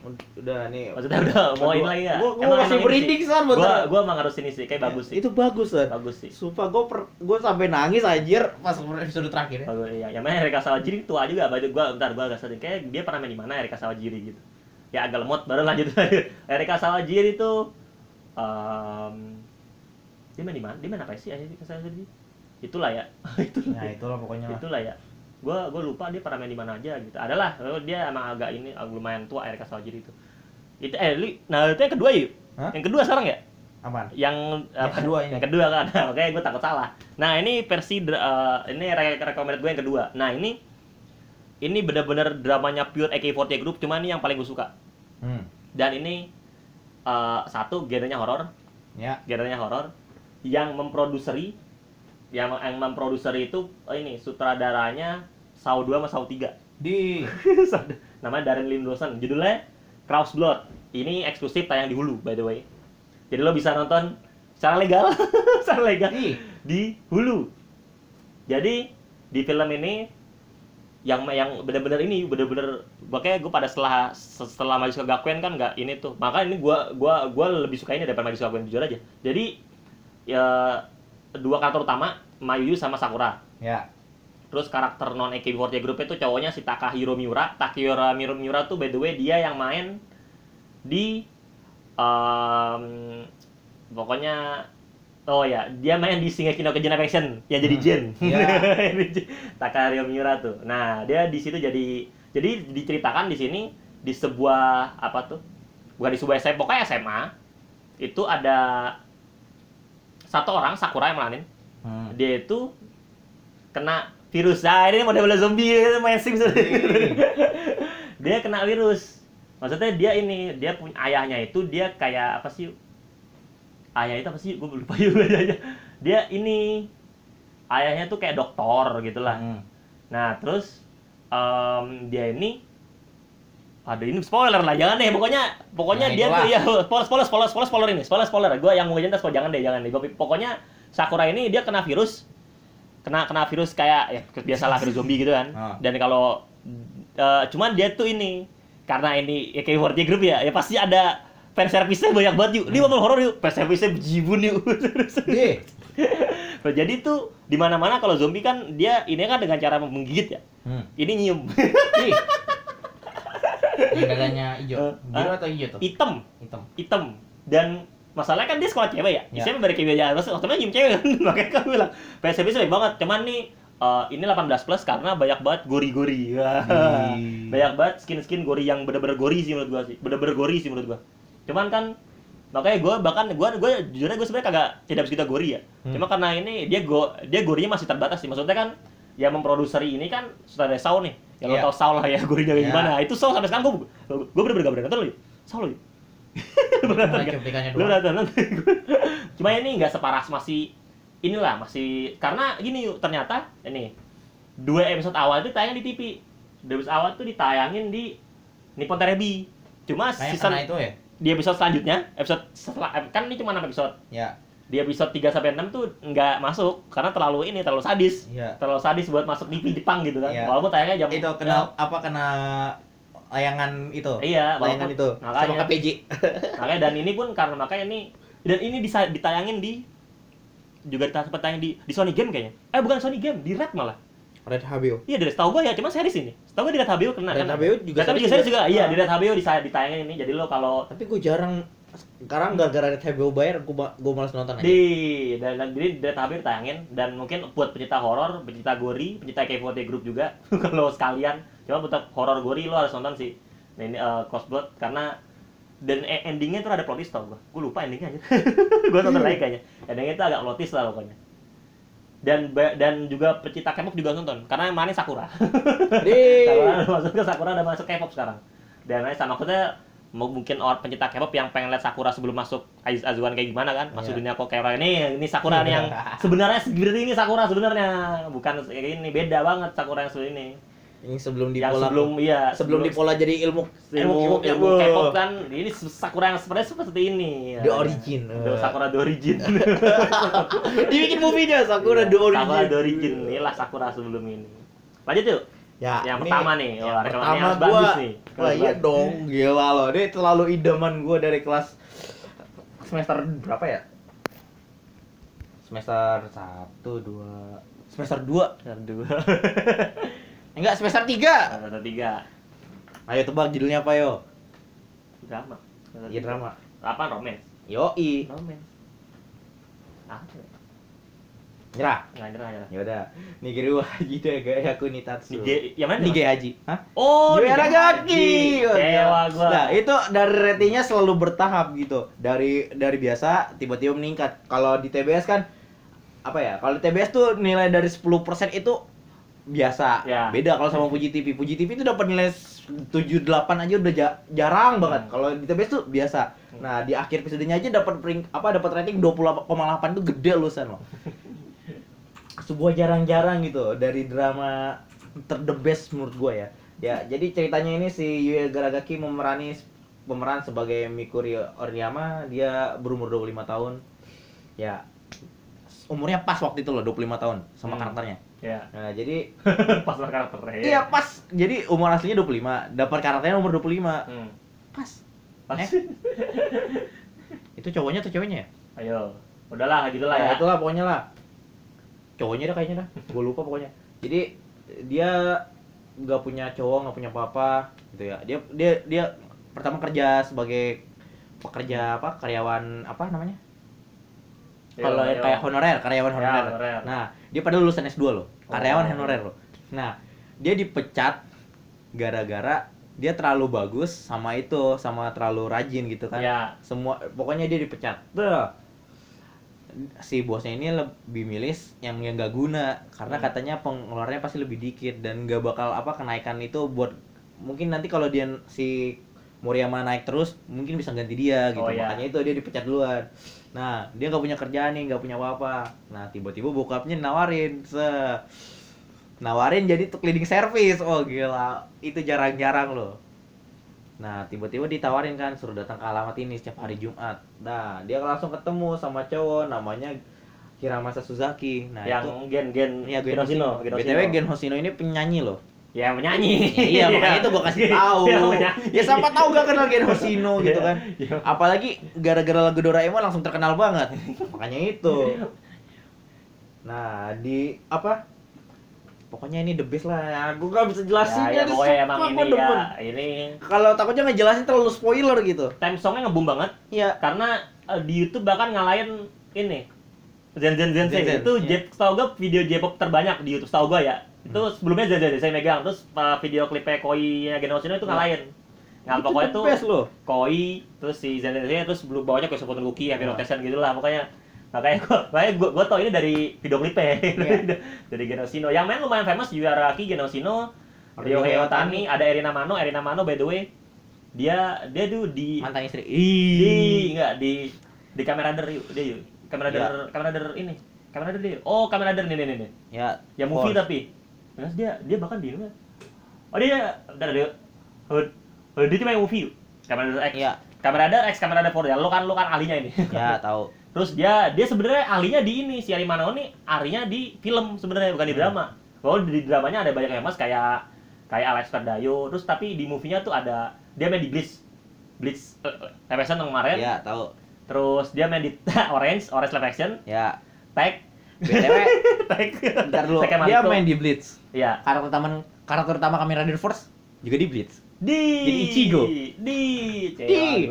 Udah nih. maksudnya udah mau ini lagi ya Gua, gua masih berinding san gue bentar. gue emang harus ini sih kayak bagus sih Itu bagus kan. bagus sih Sumpah gue per, gue sampai nangis anjir pas episode terakhir ya. Bagus, iya. Yang mana Erika Sawajiri tua juga, baju gua bentar gua agak sering kayak dia pernah main di mana Erika Sawajiri gitu. Ya agak lemot baru lanjut. Erika Sawajiri itu em, dia main di mana? Dia main apa sih Erika Sawajiri? Itulah ya. Itulah. Nah itulah pokoknya. lah. Itulah ya. Gua gua lupa dia pernah main di mana aja gitu. Adalah oh, dia emang agak ini agak lumayan tua Erika Sawajiri itu. Itu eh li, nah itu yang kedua yuk. Hah? Yang kedua sekarang ya? Apaan? yang Yang apa, kedua ini. yang kedua kan makanya gue takut salah nah ini versi eh, ini re recommended gue yang kedua nah ini ini bener-bener dramanya pure AK48 Group cuma ini yang paling gue suka Hmm. dan ini eh, satu genrenya horor Ya. genrenya horor yang memproduseri yang yang memproduseri itu oh ini sutradaranya Saw 2 sama Saw 3 Di. Namanya Darren Lindrosen. Judulnya Kraus Blood. Ini eksklusif tayang di Hulu by the way. Jadi lo bisa nonton secara legal. Secara legal. Di. di Hulu. Jadi di film ini yang yang bener-bener ini bener-bener makanya gue pada setelah setelah Majuska Gakuen kan nggak ini tuh. Makanya ini gue gua gua lebih suka ini daripada Majuska Gakuen jujur aja. Jadi ya dua karakter utama Mayuyu sama Sakura. Ya. Terus karakter non AK48 Group itu cowoknya si Takahiro Miura. Takahiro Miura, Miura tuh by the way dia yang main di em, pokoknya oh ya dia main di Shingeki no Kyojin Action yang jadi Hmm. Jin. Ya. Takahiro Miura tuh. Nah dia di situ jadi jadi diceritakan di sini di sebuah apa tuh bukan di sebuah SMA pokoknya SMA itu ada satu orang Sakura yang melanin Hmm. dia itu kena virus. Ah ini model-model zombie gitu, main sim dia kena virus. Maksudnya dia ini dia punya ayahnya itu dia kayak apa sih ayah itu apa sih? Gue lupa juga ayahnya. Dia ini ayahnya tuh kayak dokter gitulah. Hmm. nah terus em, dia ini ada ini spoiler lah jangan deh. Pokoknya pokoknya Nah, dia tuh ya spoiler spoiler spoiler spoiler spoiler ini spoiler spoiler. Gue yang mau ngejentas jangan deh jangan deh. Gua- pokoknya Sakura ini dia kena virus kena kena virus kayak ya biasalah virus zombie gitu kan Ah. dan kalau eh, cuman dia tuh ini karena ini ya kayak Warty Group ya ya pasti ada fan service-nya banyak banget yuk ini Hmm. horor yuk fan service-nya bejibun yuk Di. Nah, jadi tuh di mana-mana kalau zombie kan dia ini kan dengan cara menggigit ya Hmm. ini nyium dadanya hijau. Eh, Biru ah. atau hijau tuh? hitam Hitam. hitam dan masalahnya kan dia sekolah cewek ya, Ya. Isinya dari aja, terus waktu nyium cewek kan, makanya kan bilang PSBB baik banget, cuman nih eh, ini 18 plus karena banyak banget gori-gori, Ih. banyak banget skin-skin gori yang bener-bener gori sih menurut gua sih, bener-bener gori sih menurut gua. Cuman kan makanya gua bahkan gua gua jujur aja gua sebenarnya kagak tidak bisa gori ya, Hmm. cuma karena ini dia go dia gorinya masih terbatas sih, maksudnya kan yang memproduseri ini kan sutradara Saw nih, yang lo Iya. tau Saw lah ya gorinya kayak Iya. gimana, itu Saw sampai sekarang gua gua bener-bener gak berani nonton. Saw loh. yuk. Lu nonton, nonton. Cuma ini nggak separah masih inilah masih karena gini yuk ternyata ini dua episode awal itu tayang di TV dua episode awal tuh ditayangin di Nippon Terebi cuma Kayak season itu ya? di episode selanjutnya episode setelah kan ini cuma 6 episode. Ya. Di episode 3 sampai 6 tuh nggak masuk karena terlalu ini terlalu sadis. Iya. terlalu sadis buat masuk TV Jepang gitu kan. Iya. walaupun tayangnya jam itu kena apa kena layangan itu. Iya, layangan itu. Makanya. sama KPJ makanya dan ini pun karena makanya ini dan ini bisa ditayangin di juga ditayang tayang di di Sony Game kayaknya. Eh bukan Sony Game di Red malah. Red HBO iya dari setahu gue ya cuma series ini. Setahu gue di Red HBO kena Red kan HBO juga HBO juga series juga. juga. iya Ah. di Red HBO bisa ditayangin ini. Jadi lo kalau tapi gue jarang sekarang gara-gara Red HBO bayar gue gue malas nonton aja. Di dan, dan jadi di Red HBO ditayangin. Dan mungkin buat pencinta horor pencinta gori pencinta K40 Group juga. Kalau sekalian cuma buat horor gori lo harus nonton sih. Nah, ini uh, Cross Blood karena dan e- endingnya tuh ada plot twist tau gue gue lupa endingnya aja. Gue nonton lagi kayaknya. Endingnya itu agak plot twist lah pokoknya. Dan dan juga pecinta K-pop juga nonton karena yang mana Sakura. Sakura masuk ke Sakura udah masuk K-pop sekarang. Dan sama maksudnya mau mungkin orang pencinta K-pop yang pengen lihat Sakura sebelum masuk Aiz Azuan kayak gimana kan? Masuk Iya. dunia kok kayak orang ini ini Sakura nih yang sebenarnya seperti ini Sakura sebenarnya. Bukan kayak ini beda banget Sakura yang seperti ini ini sebelum di yang pola sebelum iya sebelum di pola jadi ilmu ilmu ilmu ilmu K-pop kan. Ini Sakura yang sebenarnya seperti ini. The origin. The Sakura the origin. Dibikin movie-nya Sakura The Origin. Sakura the origin. Inilah Sakura sebelum ini. Lanjut yuk. Ya Yang ini- pertama nih, yang wah, pertama harus gua bagus nih. wah iya dong. Gila loh. Dia terlalu idaman gue dari kelas semester berapa ya? Semester satu dua semester dua. Aduh. enggak semester tiga Ada tiga ayo tebak judulnya apa yo drama. Iya drama Apa romance? yoi. Apa? ya? nyerah Nggak nyerah nyerah. ya udah nigiri wa haji deh gaya aku nitatsu Nige, yang mana? Nige haji Hah? Oh, Nige. Haji. Kecewa gua. Nah, itu dari ratingnya selalu bertahap gitu. Dari dari biasa tiba-tiba meningkat. Kalau di TBS kan apa ya? Kalau di TBS tuh nilai dari 10% itu biasa. Ya. Beda kalau sama Fuji TV. Fuji TV itu dapat nilai 78 aja udah ja- jarang banget. Hmm. Kalau di TBS tuh biasa. Nah, di akhir episodenya aja dapat pering apa dapat rating 20,8 itu gede lusan loh. Sebuah jarang-jarang gitu dari drama ter the best menurut gue ya. Ya, jadi ceritanya ini si Yue Garagaki memerani pemeran sebagai Mikuri Oriyama, dia berumur 25 tahun. Ya, umurnya pas waktu itu loh, 25 tahun sama Hmm. karakternya. Ya. Nah, jadi Pas lah karakternya. iya pas. Jadi umur aslinya 25, dapat karakternya umur 25. Hmm. Pas. Pas. Eh? Itu cowoknya atau ceweknya ya? Ayo. Udahlah gitu lah Ya, ya. itulah pokoknya lah. Cowoknya dah kayaknya dah. Gue lupa pokoknya. Jadi dia nggak punya cowok, nggak punya apa-apa gitu ya. Dia dia dia pertama kerja sebagai pekerja apa? Karyawan apa namanya? Yo, Kalau yo. kayak honorer, karyawan Ya, honorer. honorer. Nah, dia pada lulusan S2 loh. Karyawan Oh. honorer loh. Nah, dia dipecat gara-gara dia terlalu bagus sama itu, sama terlalu rajin gitu kan Ya. semua pokoknya dia dipecat Tuh. si bosnya ini lebih milih yang yang gak guna karena Hmm. katanya pengeluarannya pasti lebih dikit dan gak bakal apa kenaikan itu buat mungkin nanti kalau dia si Moriyama naik terus mungkin bisa ganti dia gitu Oh, iya. makanya itu dia dipecat duluan nah dia nggak punya kerjaan nih nggak punya apa-apa nah tiba-tiba bokapnya nawarin se nawarin jadi tuh cleaning service oh gila itu jarang-jarang loh Nah, tiba-tiba ditawarin kan suruh datang ke alamat ini setiap hari Jumat. Nah, dia langsung ketemu sama cowok namanya Hiramasa Suzaki. Nah, yang itu gen-gen Iya, Gen Hoshino, Hoshino. BTW Gen Hoshino ini penyanyi loh. Ya menyanyi. iya, makanya itu gua kasih tahu. Iya, menyanyi. ya siapa tahu gak kenal Gen Hoshino gitu Iya, kan. iya. Apalagi gara-gara lagu Doraemon langsung terkenal banget. makanya itu. Nah, di apa? Pokoknya ini the best lah. Ya, gua gak bisa jelasin Ya, ya, pokoknya emang ini ya, ini Kalau takutnya ngejelasin terlalu spoiler gitu. time songnya ngebum banget Iya. karena eh, di YouTube bahkan ngalahin ini Zen Zen Zen, Zen Zen, itu iya. J- setahu gue video J-pop terbanyak di YouTube setahu gue ya itu sebelumnya Zen Zen Zen saya megang terus eh, video klipnya Koi nya Genoshino itu ngalahin Nah, Itu pokoknya tuh loh. Koi, terus si Zen Zen terus belum bawahnya kayak Sepotong Happy Nah. Rotation gitu lah, pokoknya makanya gua, makanya gua, gua tau ini dari video klipnya Iya. dari Genoshino yang main lumayan famous Yuaraki Genoshino Ryohei Ryohei Otani ada Erina Mano Erina Mano by the way dia dia tuh di mantan istri. di enggak di di kamera der yuk dia yuk kamera der Iya. kamera der ini Kamen Rider dia. Oh, Kamen Rider nih nih nih. nih. Ya. Ya movie tapi. Terus dia dia bahkan di mana? Oh dia bentar dia. Oh, oh, dia cuma yang movie. Kamen Rider X. Iya. Kamen Rider X, Kamen Rider 4 ya. Lo kan lo kan ahlinya ini. Ya, tahu. Terus dia dia sebenarnya ahlinya di ini si Ari Mano nih ahlinya di film sebenarnya bukan di Hmm. drama. Kalau di dramanya ada banyak yang mas kayak kayak Alex Ferdayo. Terus tapi di movie-nya tuh ada dia main di Bleach. Bleach eh, live action kemarin. Ya, tahu. Terus dia main di Orange, Orange live action. Ya. Tag. BTW, bentar dulu. Dia main di Blitz. Iya. Karakter utama karakter utama Kamen Rider Force juga di Blitz. Di. Jadi Ichigo. Di. Di.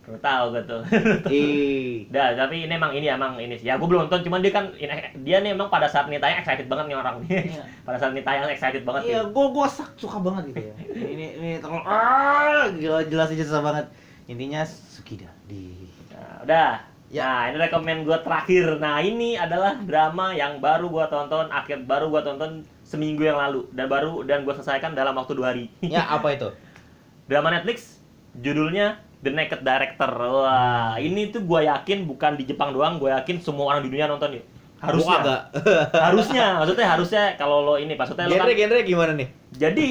Baru tahu gue tuh. Eh. Dah, tapi ini emang ini emang ini sih. Ya gue belum nonton, cuman dia kan ini- dia nih emang pada saat nih tayang excited banget nih orang nih. Iya. pada saat nih tayang excited banget Iya, gua sak- suka banget gitu ya. Ini ini terlalu ah, gila jelas aja susah banget. Intinya Sukida di Nah, udah. Ya. Nah, ini rekomen gue terakhir. Nah, ini adalah drama yang baru gue tonton, akhir baru gue tonton seminggu yang lalu dan baru dan gue selesaikan dalam waktu dua hari. Ya, apa itu? drama Netflix judulnya The Naked Director. Wah, ini tuh gue yakin bukan di Jepang doang, gue yakin semua orang di dunia nonton yuk. Harusnya. Agak. harusnya, maksudnya harusnya kalau lo ini, maksudnya lo kan genre genre gimana nih? Jadi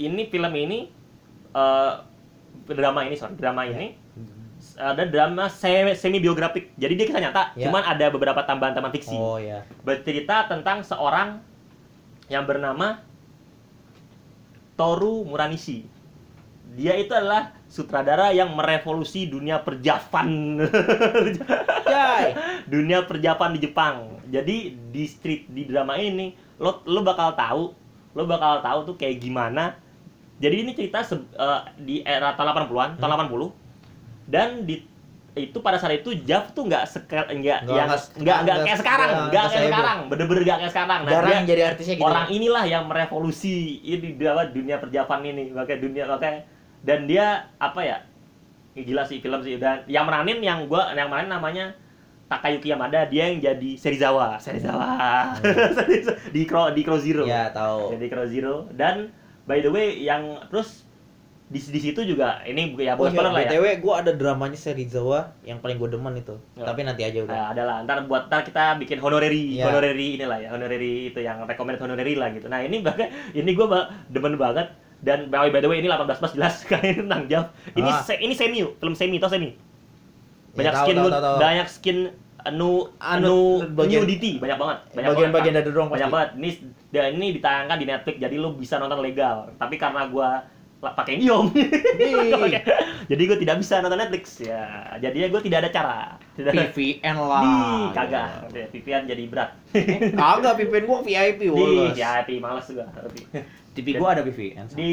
ini film ini eh drama ini sorry drama ini ada drama semi biografik. Jadi dia kisah nyata, Ya. cuman ada beberapa tambahan-tambahan fiksi. Oh ya. Bercerita tentang seorang yang bernama Toru Muranishi. Dia itu adalah sutradara yang merevolusi dunia perjavan. Dunia perjapan di Jepang. Jadi di street di drama ini lo lo bakal tahu, lo bakal tahu tuh kayak gimana. Jadi ini cerita se- eh, di era tahun 80-an, tahun 80. Dan di itu pada saat itu Jav tuh nggak sekal nggak yang nggak- nggak kayak sekarang, nggak- kayak sekarang, bener-bener nggak kayak sekarang. Nah, dia- jadi artisnya gitu. orang inilah yang merevolusi ini di apa, dunia perjapan ini. Makanya dunia makanya dan dia apa ya Ih, gila sih film sih. Dan yang meranin yang gua yang meranin namanya Takayuki Yamada. Dia yang jadi Serizawa Serizawa di Crow di Crow Zero. Ya, tahu. jadi Crow Zero. Dan by the way yang terus di, di situ juga ini ya Oh bukan spoiler lah ya BTW gua ada dramanya Serizawa yang paling gua demen itu. Ya. Tapi nanti aja udah. Nah, adalah ntar buat ntar kita bikin honorary Iya. honorary inilah ya honorary itu yang recommended honorary lah gitu nah ini bahkan ini gue demen banget dan by by the way ini 18 plus jelas ini tentang Jav ini Ah. se- ini semi film semi tau semi banyak Ya, tahu, skin tahu, tahu, tahu. banyak skin anu Anu, bagian- nudity banyak banget banyak Bagian-bagian banget, dari doang banyak pasti. banget ini dan ini ditayangkan di Netflix jadi lu bisa nonton legal tapi karena gua pakai Nih. jadi gue tidak bisa nonton Netflix. Ya jadinya gue tidak ada cara. Tidak ada VPN lah. di kagak. Udah, VPN jadi berat. Kagak VPN gua VIP di woles. ya tapi males juga TV gua ada VPN. di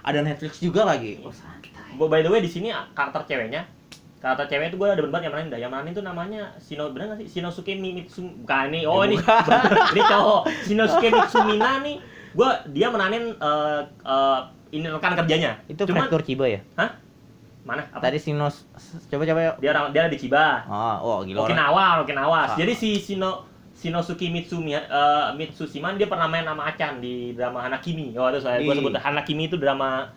Ada Netflix juga lagi. Oh, gua by the way di sini karakter ceweknya. Karakter cewek itu gue ada banget yang dah. Yang meranin itu namanya Shino bener nggak sih? Shinosuke bukan ini oh Ya, ini ini cowok. Shinosuke Mitsumina nih. Gue dia meranin eh, eh, ini rekan kerjanya Itu Cuman- Prefektur Chiba ya? hah mana apa Tadi Sinos coba coba yuk. dia orang dia ada di Chiba Oh, oh gila. Okinawa, Okinawa. Ah. Jadi si Shino Shinosuke Mitsumi eh, Mitsushiman dia pernah main sama Acan di drama Hanakimi. Oh, itu saya gua Ih. sebut Hanakimi itu drama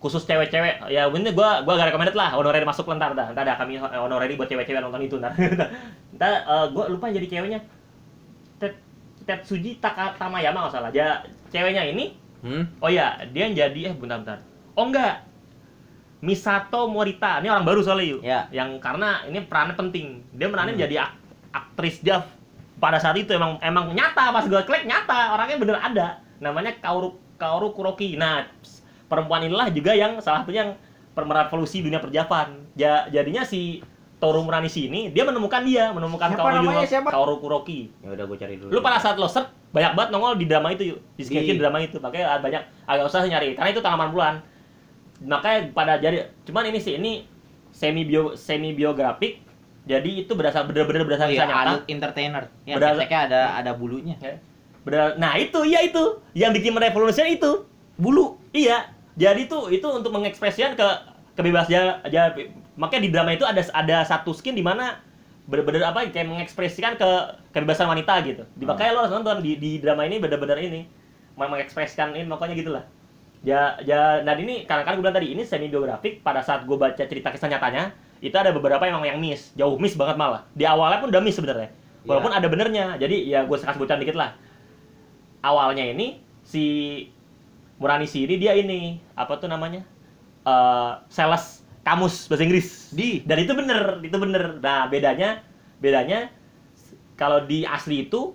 khusus cewek-cewek. Ya ini gua gua gak recommended lah. Honorary masuk lah ntar dah. Ntar ada kami honorary buat cewek-cewek nonton itu ntar. ntar eh, gua lupa jadi ceweknya. Tet Tetsuji Taka Tamayama nggak salah. Dia ceweknya ini Hmm? Oh iya, dia yang jadi eh bentar-bentar. Oh enggak. Misato Morita. Ini orang baru soalnya yuk. Ya. Yang karena ini perannya penting. Dia meranin Hmm. jadi ak- aktris Jav. Pada saat itu emang emang nyata pas gue klik nyata orangnya bener ada. Namanya Kaoru Kaoru Kuroki. Nah, perempuan inilah juga yang salah satunya yang per- merevolusi dunia perjapan. Ja, jadinya si Toru Muranishi ini dia menemukan dia, menemukan Siapa Kaoru namanya, siapa? Kaoru Kuroki. Ya udah gua cari dulu. Lu pada saat lo search banyak banget nongol di drama itu yuk. Di sketch Di- drama itu. Makanya ada banyak agak usah nyari karena itu tanaman bulan. Makanya pada jadi cuman ini sih ini semi bio semi biografik. Jadi itu berdasar bener-bener Oh, berdasar iya, kisah nyata. adult entertainer. Yang Berdasar- ada ada bulunya. Ya. Berdasar- nah, itu iya itu yang bikin merevolusi itu. Bulu. Iya. Jadi itu itu untuk mengekspresikan ke kebebasan aja makanya di drama itu ada ada satu skin di mana bener-bener apa kayak mengekspresikan ke kebebasan wanita gitu. Di Hmm. lo harus nonton di, di drama ini bener-bener ini meng- mengekspresikan ini makanya gitulah. Ya, ya, dan ini karena kan gue bilang tadi ini semi biografik. Pada saat gue baca cerita kisah nyatanya, itu ada beberapa yang memang yang miss, jauh miss banget malah. Di awalnya pun udah miss sebenarnya. Walaupun ada benernya. Jadi ya gue kasih bocoran dikit lah. Awalnya ini si Muranishi ini dia ini apa tuh namanya? Eh sales kamus bahasa Inggris. Di Dan itu bener, itu bener. Nah bedanya, bedanya kalau di asli itu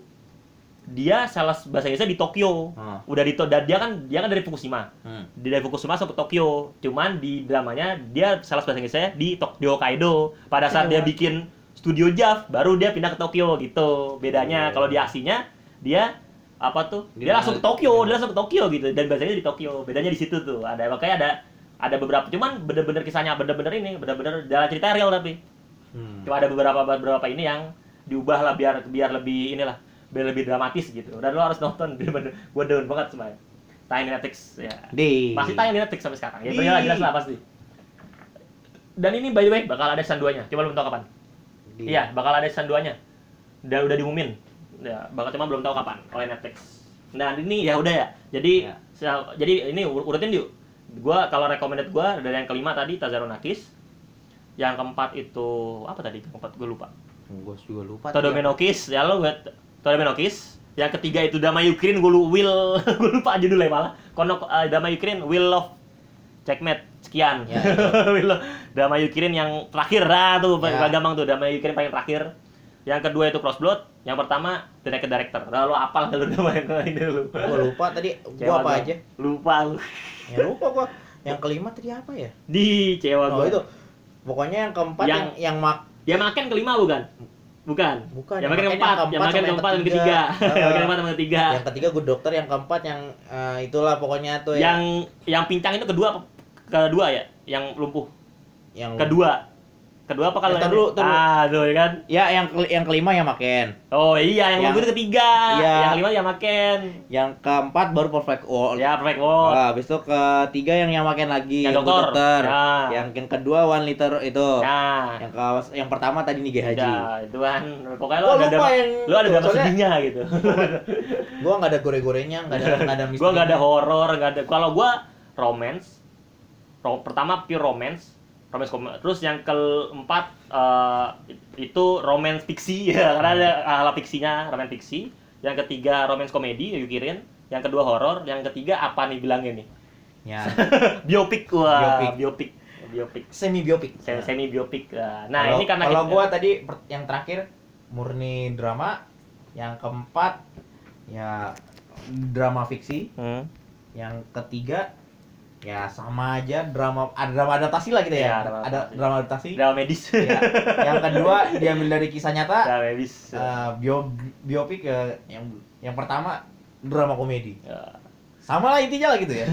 dia sales bahasa Inggrisnya di Tokyo. Ah. Udah di dan dia kan dia kan dari Fukushima. Hmm. Dia dari Fukushima ke Tokyo. Cuman di dramanya dia sales bahasa Inggrisnya di Tok di Hokkaido. Pada saat dia Iya. bikin studio JAV baru dia pindah ke Tokyo gitu. Bedanya Oh. kalau di aslinya dia apa tuh? Dia Dia, langsung ke Tokyo, dia langsung ke Tokyo gitu dan bahasanya di Tokyo. Bedanya di situ tuh. Ada makanya ada ada beberapa cuman bener-bener kisahnya bener-bener ini bener-bener jalan cerita real tapi. Hmm. cuma ada beberapa beberapa ini yang diubah lah biar biar lebih inilah biar lebih dramatis gitu. Dan lo harus nonton bener-bener. Gue down banget semuanya tayang di Netflix ya. Di. Masih tayang di Netflix sampai sekarang. Ya Di- jelas jelas lah pasti. Dan ini by the way bakal ada season 2 nya coba belum tahu kapan? Di- iya bakal ada season 2 nya udah udah diumumin. Ya bakal cuma belum tahu kapan oleh Netflix. Nah ini ya udah ya. Jadi Ya. jadi ini ur- urutin yuk gua kalau recommended gua dari yang kelima tadi Tazaro Nakis yang keempat itu apa tadi keempat? Gue lupa. Gua juga lupa. Todomenokis ya lo buat Todomenokis yang ketiga itu Dama Ukraine gue lu Will gue lupa judulnya malah. Kono eh, Dama Ukraine Will of Checkmate. Sekian. Ya, Will of Dama Ukraine yang terakhir. Lah tuh Ya. gampang tuh Dama Ukraine paling terakhir yang kedua itu Crossblood yang pertama The Naked Director. Nah, lo apal kalau udah main ini lu? Gua lupa tadi. Gua apa aja? lupa lu. Ya lupa gua. Yang kelima tadi apa ya? di cewa Oh gua. itu. Pokoknya yang keempat yang Yang- yang mak ya makan kelima bukan? Bukan. Bukan, yang makan keempat. yang makan keempat dan ketiga. yang makan keempat sama ketiga. Yang ketiga good dokter, yang keempat yang eh, itulah pokoknya tuh yang yang pincang itu kedua kedua ya? Yang lumpuh. Yang kedua kedua apa kalau tar ini? dulu, tuh ya kan Ya yang ke- yang kelima yang maken. oh iya yang, Yang- itu ketiga Iya. yang kelima yang makan Yang keempat baru perfect world. ya perfect world Ah, habis itu ketiga yang yang maken lagi Yang good dokter. Ya. Yang yang kedua one liter itu. nah Yang ke yang pertama tadi nih Haji. Ya, itu kan pokoknya lo Gua ada drama, yang lo ada drama soalnya- sedihnya gitu Gua nggak ada gore-gorenya, nggak ada nggak ada gua nggak ada horor nggak ada kalau gua romance ro- pertama pure romance romance kom- terus yang keempat eh, itu romance fiksi. Ya karena ada hal fiksinya romance fiksi. Yang ketiga romance komedi Yukirin yang kedua horor. Yang ketiga apa nih bilangnya nih? Ya, biopik wah Biopik. biopik biopik semi biopik. Se- semi biopik nah Kalau- ini karena kalau kita- gua tadi yang terakhir murni drama, yang keempat ya drama fiksi, Hmm. yang ketiga ya sama aja drama ada drama adaptasi lah gitu ya. Iya, drama ada adaptasi. drama adaptasi. drama medis Ya. Yang kedua diambil dari kisah nyata, drama medis eh, bio biopik ya, yang yang pertama drama komedi. Ya. Sama lah intinya lah gitu ya.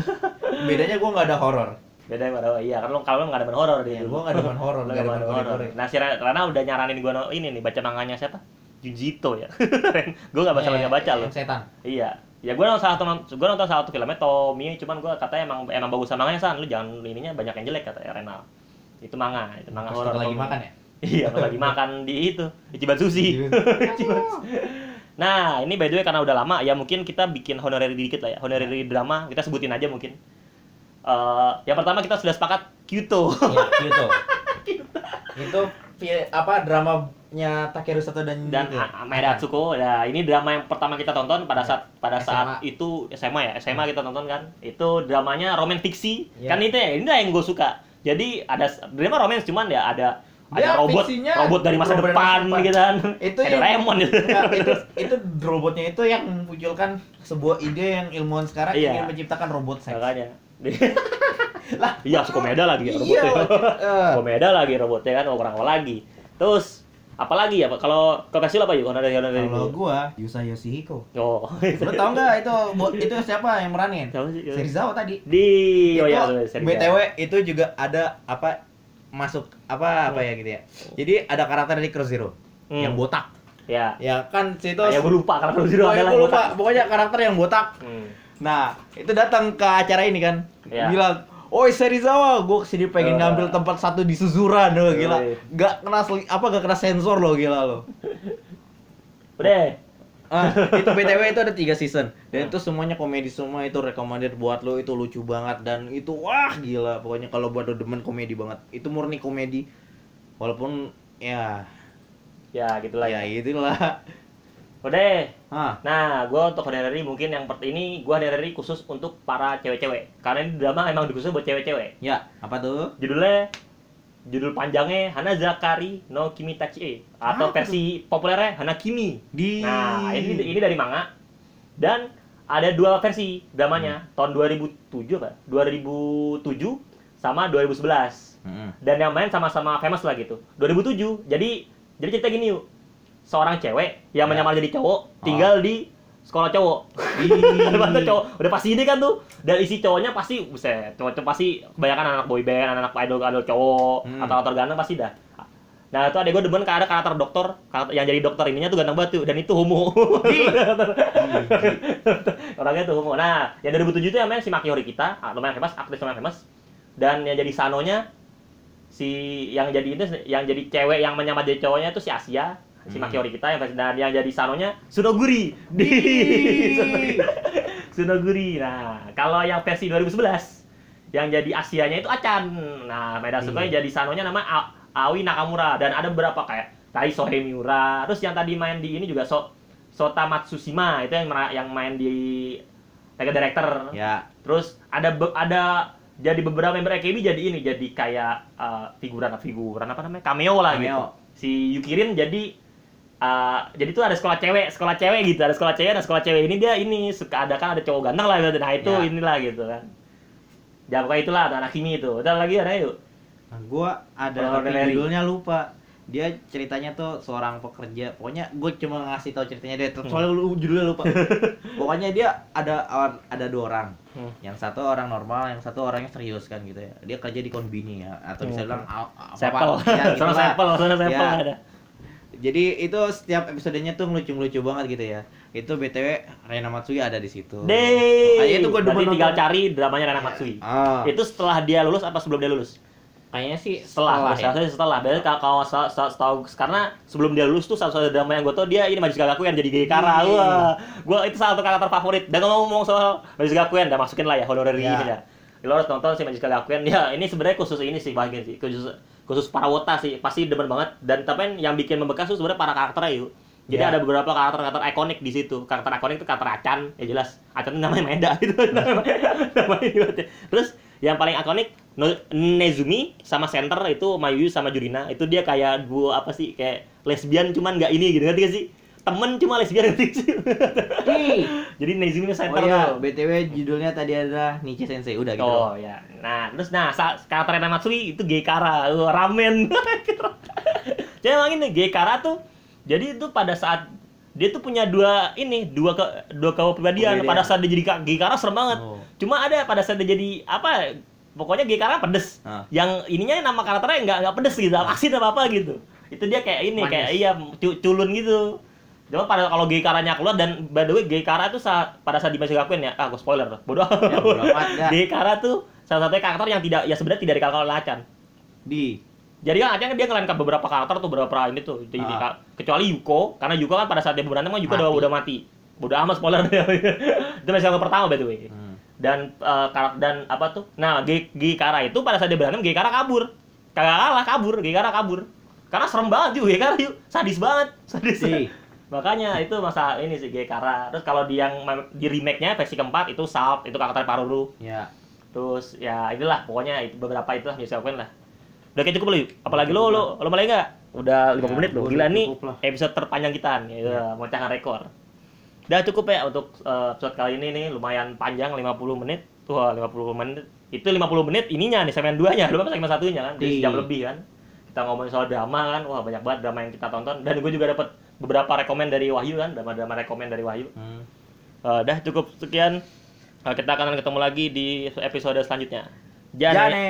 Bedanya gua nggak ada horor. beda pada iya kan lo kalau nggak ada main horor dia Ya, gua nggak demen horor, Lo nggak demen horor nah si Ra- Rana udah nyaranin gua no- ini nih baca manganya siapa Jujito ya gua nggak baca Eh, nggak baca lo setan. iya ya gua nonton salah satu gua nonton salah satu filmnya Tommy cuman gua katanya emang emang bagus sama manganya san. Lu jangan ininya banyak yang jelek kata Renal. Itu manga itu manga horor lagi makan ya. iya pas lagi makan di itu Ichiban Sushi Ichiban nah ini by the way karena udah lama ya mungkin kita bikin honorary dikit lah ya. Honorary drama kita sebutin aja mungkin. Eh, yang pertama kita sudah sepakat Kyoto Iya, gitu. itu apa dramanya Takeru Sato dan dan Maeda Atsuko. Nah, ini drama yang pertama kita tonton pada saat pada saat SMA. itu SMA ya, SMA kita tonton kan. Itu dramanya roman fiksi. Iya. Kan itu ya, ini yang gue suka. Jadi ada drama romance cuman ya ada Dia ada robot robot dari masa robot depan, depan. gitu kan. Itu Doraemon gitu. Enggak, itu itu robotnya itu yang memunculkan sebuah ide yang ilmuwan sekarang Iya. ingin menciptakan robot seks. Makanya. Lah, iya, Sukomeda lagi ya Iya, robotnya. eh. Sukomeda lagi robotnya kan, apa lagi. Terus apalagi ya, Pak? Kalau kalau kasih apa yuk? Honorary honorary Kalau gua Yusa Yoshihiko. Oh, Lu tau nggak itu itu siapa yang meranin? Serizawa tadi. di oh itu ya. BTW itu juga ada apa masuk apa apa ya gitu ya. Jadi ada karakter di Cross Zero Hmm. yang botak. Ya. Ya kan situ Ya gue lupa karena Pro Zero adalah lupa, botak. pokoknya karakter yang botak. Hmm. Nah, itu datang ke acara ini kan. Iya. Bilang, "Oi Serizawa, gua ke sini pengen Eh. ngambil tempat satu di Suzuran loh, gila. Gak kena apa gak kena sensor loh, gila lo." Udah. Ah, itu BTW itu ada tiga season. Dan itu semuanya komedi semua itu recommended buat lo itu lucu banget. Dan itu wah gila. Pokoknya kalau buat lo demen komedi banget. Itu murni komedi. Walaupun ya. Ya gitulah ya ya itulah udah deh. ah nah gue untuk honorary mungkin yang per ini gue honorary khusus untuk para cewek-cewek karena ini drama emang dikhusus buat cewek-cewek ya apa tuh judulnya judul panjangnya Hana Zakari no Kimi Tachi atau Apa versi populernya Hana Kimi di Nah, ini ini dari manga dan ada dua versi dramanya tahun 2007 apa? 2007 sama 2011. Mm-mm. Dan yang main sama-sama famous lah gitu. 2007. Jadi jadi cerita gini yuk. Seorang cewek yang Ya. menyamar jadi cowok tinggal di sekolah cowok. Masa cowok udah pasti ini kan tuh. Dan isi cowoknya pasti buset, cowok pasti kebanyakan anak boy band, anak idol idol cowok, Hmm. atau aktor ganteng pasti dah. Nah, itu ada gue demen ada karakter dokter, karakter, yang jadi dokter ininya tuh ganteng banget tuh dan itu homo. Orangnya tuh homo. Nah, yang 2007 itu yang main si Maki Horikita, ah, lumayan famous, aktris lumayan famous. Dan yang jadi Sanonya si yang jadi itu yang jadi cewek yang menyamar jadi cowoknya itu si Asia, si Hmm. Maki Horikita yang dan yang jadi Sanonya Sunoguri. Di Sunoguri. Nah, kalau yang versi 2011 yang jadi Asianya itu Acan. Nah, Maeda Sukoy jadi Sanonya nama A- Aoi Nakamura dan ada beberapa kayak Tai Sohei Miura. Terus yang tadi main di ini juga So Sota Matsushima itu yang yang main di Mega Director. ya Terus ada ada jadi beberapa member AKB jadi ini jadi kayak uh, figuran figuran apa namanya cameo lah gitu. Cameo. Si Yukirin jadi uh, jadi tuh ada sekolah cewek, sekolah cewek gitu, ada sekolah cewek, ada sekolah cewek ini dia ini suka ada kan ada cowok ganteng lah gitu. Nah itu Ya. inilah gitu kan. Ya pokoknya itulah ada anak kimi itu. Udah lagi ada yuk. Nah, gua ada tapi judulnya lupa. Dia ceritanya tuh seorang pekerja. Pokoknya gue cuma ngasih tahu ceritanya dia. Hmm. Soalnya lu judulnya lupa. Pokoknya dia ada ada dua orang. Hmm. Yang satu orang normal, yang satu orangnya serius kan gitu ya. Dia kerja di konbini ya atau bisa Hmm. bilang a- a- apa- Sepel. ya, gitu Sama sepel, sama sepel Ya. ada. Jadi itu setiap episodenya tuh ngelucu-ngelucu banget gitu ya. Itu BTW Reina Matsui ada di situ. Deh. Itu gue Berarti demen tinggal nonton. cari dramanya Rana Matsui. Ah. Itu setelah dia lulus apa sebelum dia lulus? Kayaknya sih setelah, setelah, setelah, ya. setelah. Berarti kalau kalau setahu, karena sebelum dia lulus tuh satu-satu drama yang gue tau dia ini Majis Gakuen jadi Geikara. Ih. Wah, gue itu salah satu karakter favorit. Dan kalau ngomong soal Majis Gakuen, udah masukin lah ya honorary Ya. ini ya. Lo harus nonton si Majis Gakuen. Ya, ini sebenarnya khusus ini sih bagian sih, khusus khusus para wota sih. Pasti demen banget. Dan tapi yang bikin membekas tuh sebenarnya para karakternya yuk. Jadi Ya. ada beberapa karakter-karakter ikonik di situ. Karakter ikonik itu karakter Acan, ya jelas. Acan itu namanya Meda gitu. namanya. Terus yang paling ikonik Nezumi sama Center itu Mayu sama Jurina. Itu dia kayak dua apa sih kayak lesbian cuman nggak ini gitu ngerti gak sih? Temen cuma lesbian? Ih. Jadi Nezumi sama Oh Center iya. BTW judulnya tadi adalah Nichi Sensei. Udah gitu. Oh ya. Nah, terus nah karakter Matsui itu Geikara, uh, ramen. Jadi emang ini Geikara tuh jadi itu pada saat dia tuh punya dua ini dua ke dua kepribadian Kepribadian. pada saat dia jadi Ka- Geikara serem banget. Oh. Cuma ada pada saat dia jadi apa pokoknya Geikara pedes. Ah. Yang ininya nama karakternya nggak nggak pedes gitu, asin apa apa gitu. Itu dia kayak ini Manis. kayak iya cu- culun gitu. Cuma pada kalau Geikaranya keluar dan by the way Geikara tuh saat, pada saat Dimas Gakuen ya, ah gue spoiler. Bodoh. Ya, dah. Geikara tuh salah satunya karakter yang tidak ya sebenarnya tidak dikalkal oleh Acan. Di Jadi kan Acan dia ngelengkap beberapa karakter tuh beberapa ini tuh. Jadi, Ah. ka- kecuali Yuko karena Yuko kan pada saat dia berantem kan Yuko udah Mati. udah mati. Bodoh amat spoiler itu masih yang pertama by the way. Hmm. Dan karak- dan apa tuh? Nah, Ge Geikara itu pada saat dia berantem Geikara kabur. Kagak kalah kabur, Geikara kabur. Karena serem banget juga Geikara yuk. Sadis banget, sadis. Di Makanya itu masa ini sih Geikara. Terus kalau di yang di remake-nya versi keempat itu Salt, itu karakter Paruru. ya. Terus ya inilah pokoknya itu beberapa itu lah bisa lakuin lah. Udah kayak cukup lu. Apalagi lu lu lu mulai enggak? Udah 50 Ya, menit gua Gila nih lah. episode terpanjang kita nih. Ya, mecahkan rekor. Udah cukup ya untuk eh, episode kali ini nih lumayan panjang 50 menit. Tuh 50 menit. Itu 50 menit ininya nih segmen 2-nya, belum segmen satunya kan. Jadi Di. jam lebih kan. Kita ngomongin soal drama kan. Wah, banyak banget drama yang kita tonton dan gue juga dapat beberapa rekomend dari Wahyu kan, drama-drama rekomend dari Wahyu. Hmm. Eh, dah cukup sekian. Eh, kita akan ketemu lagi di episode selanjutnya. Jane. Jane.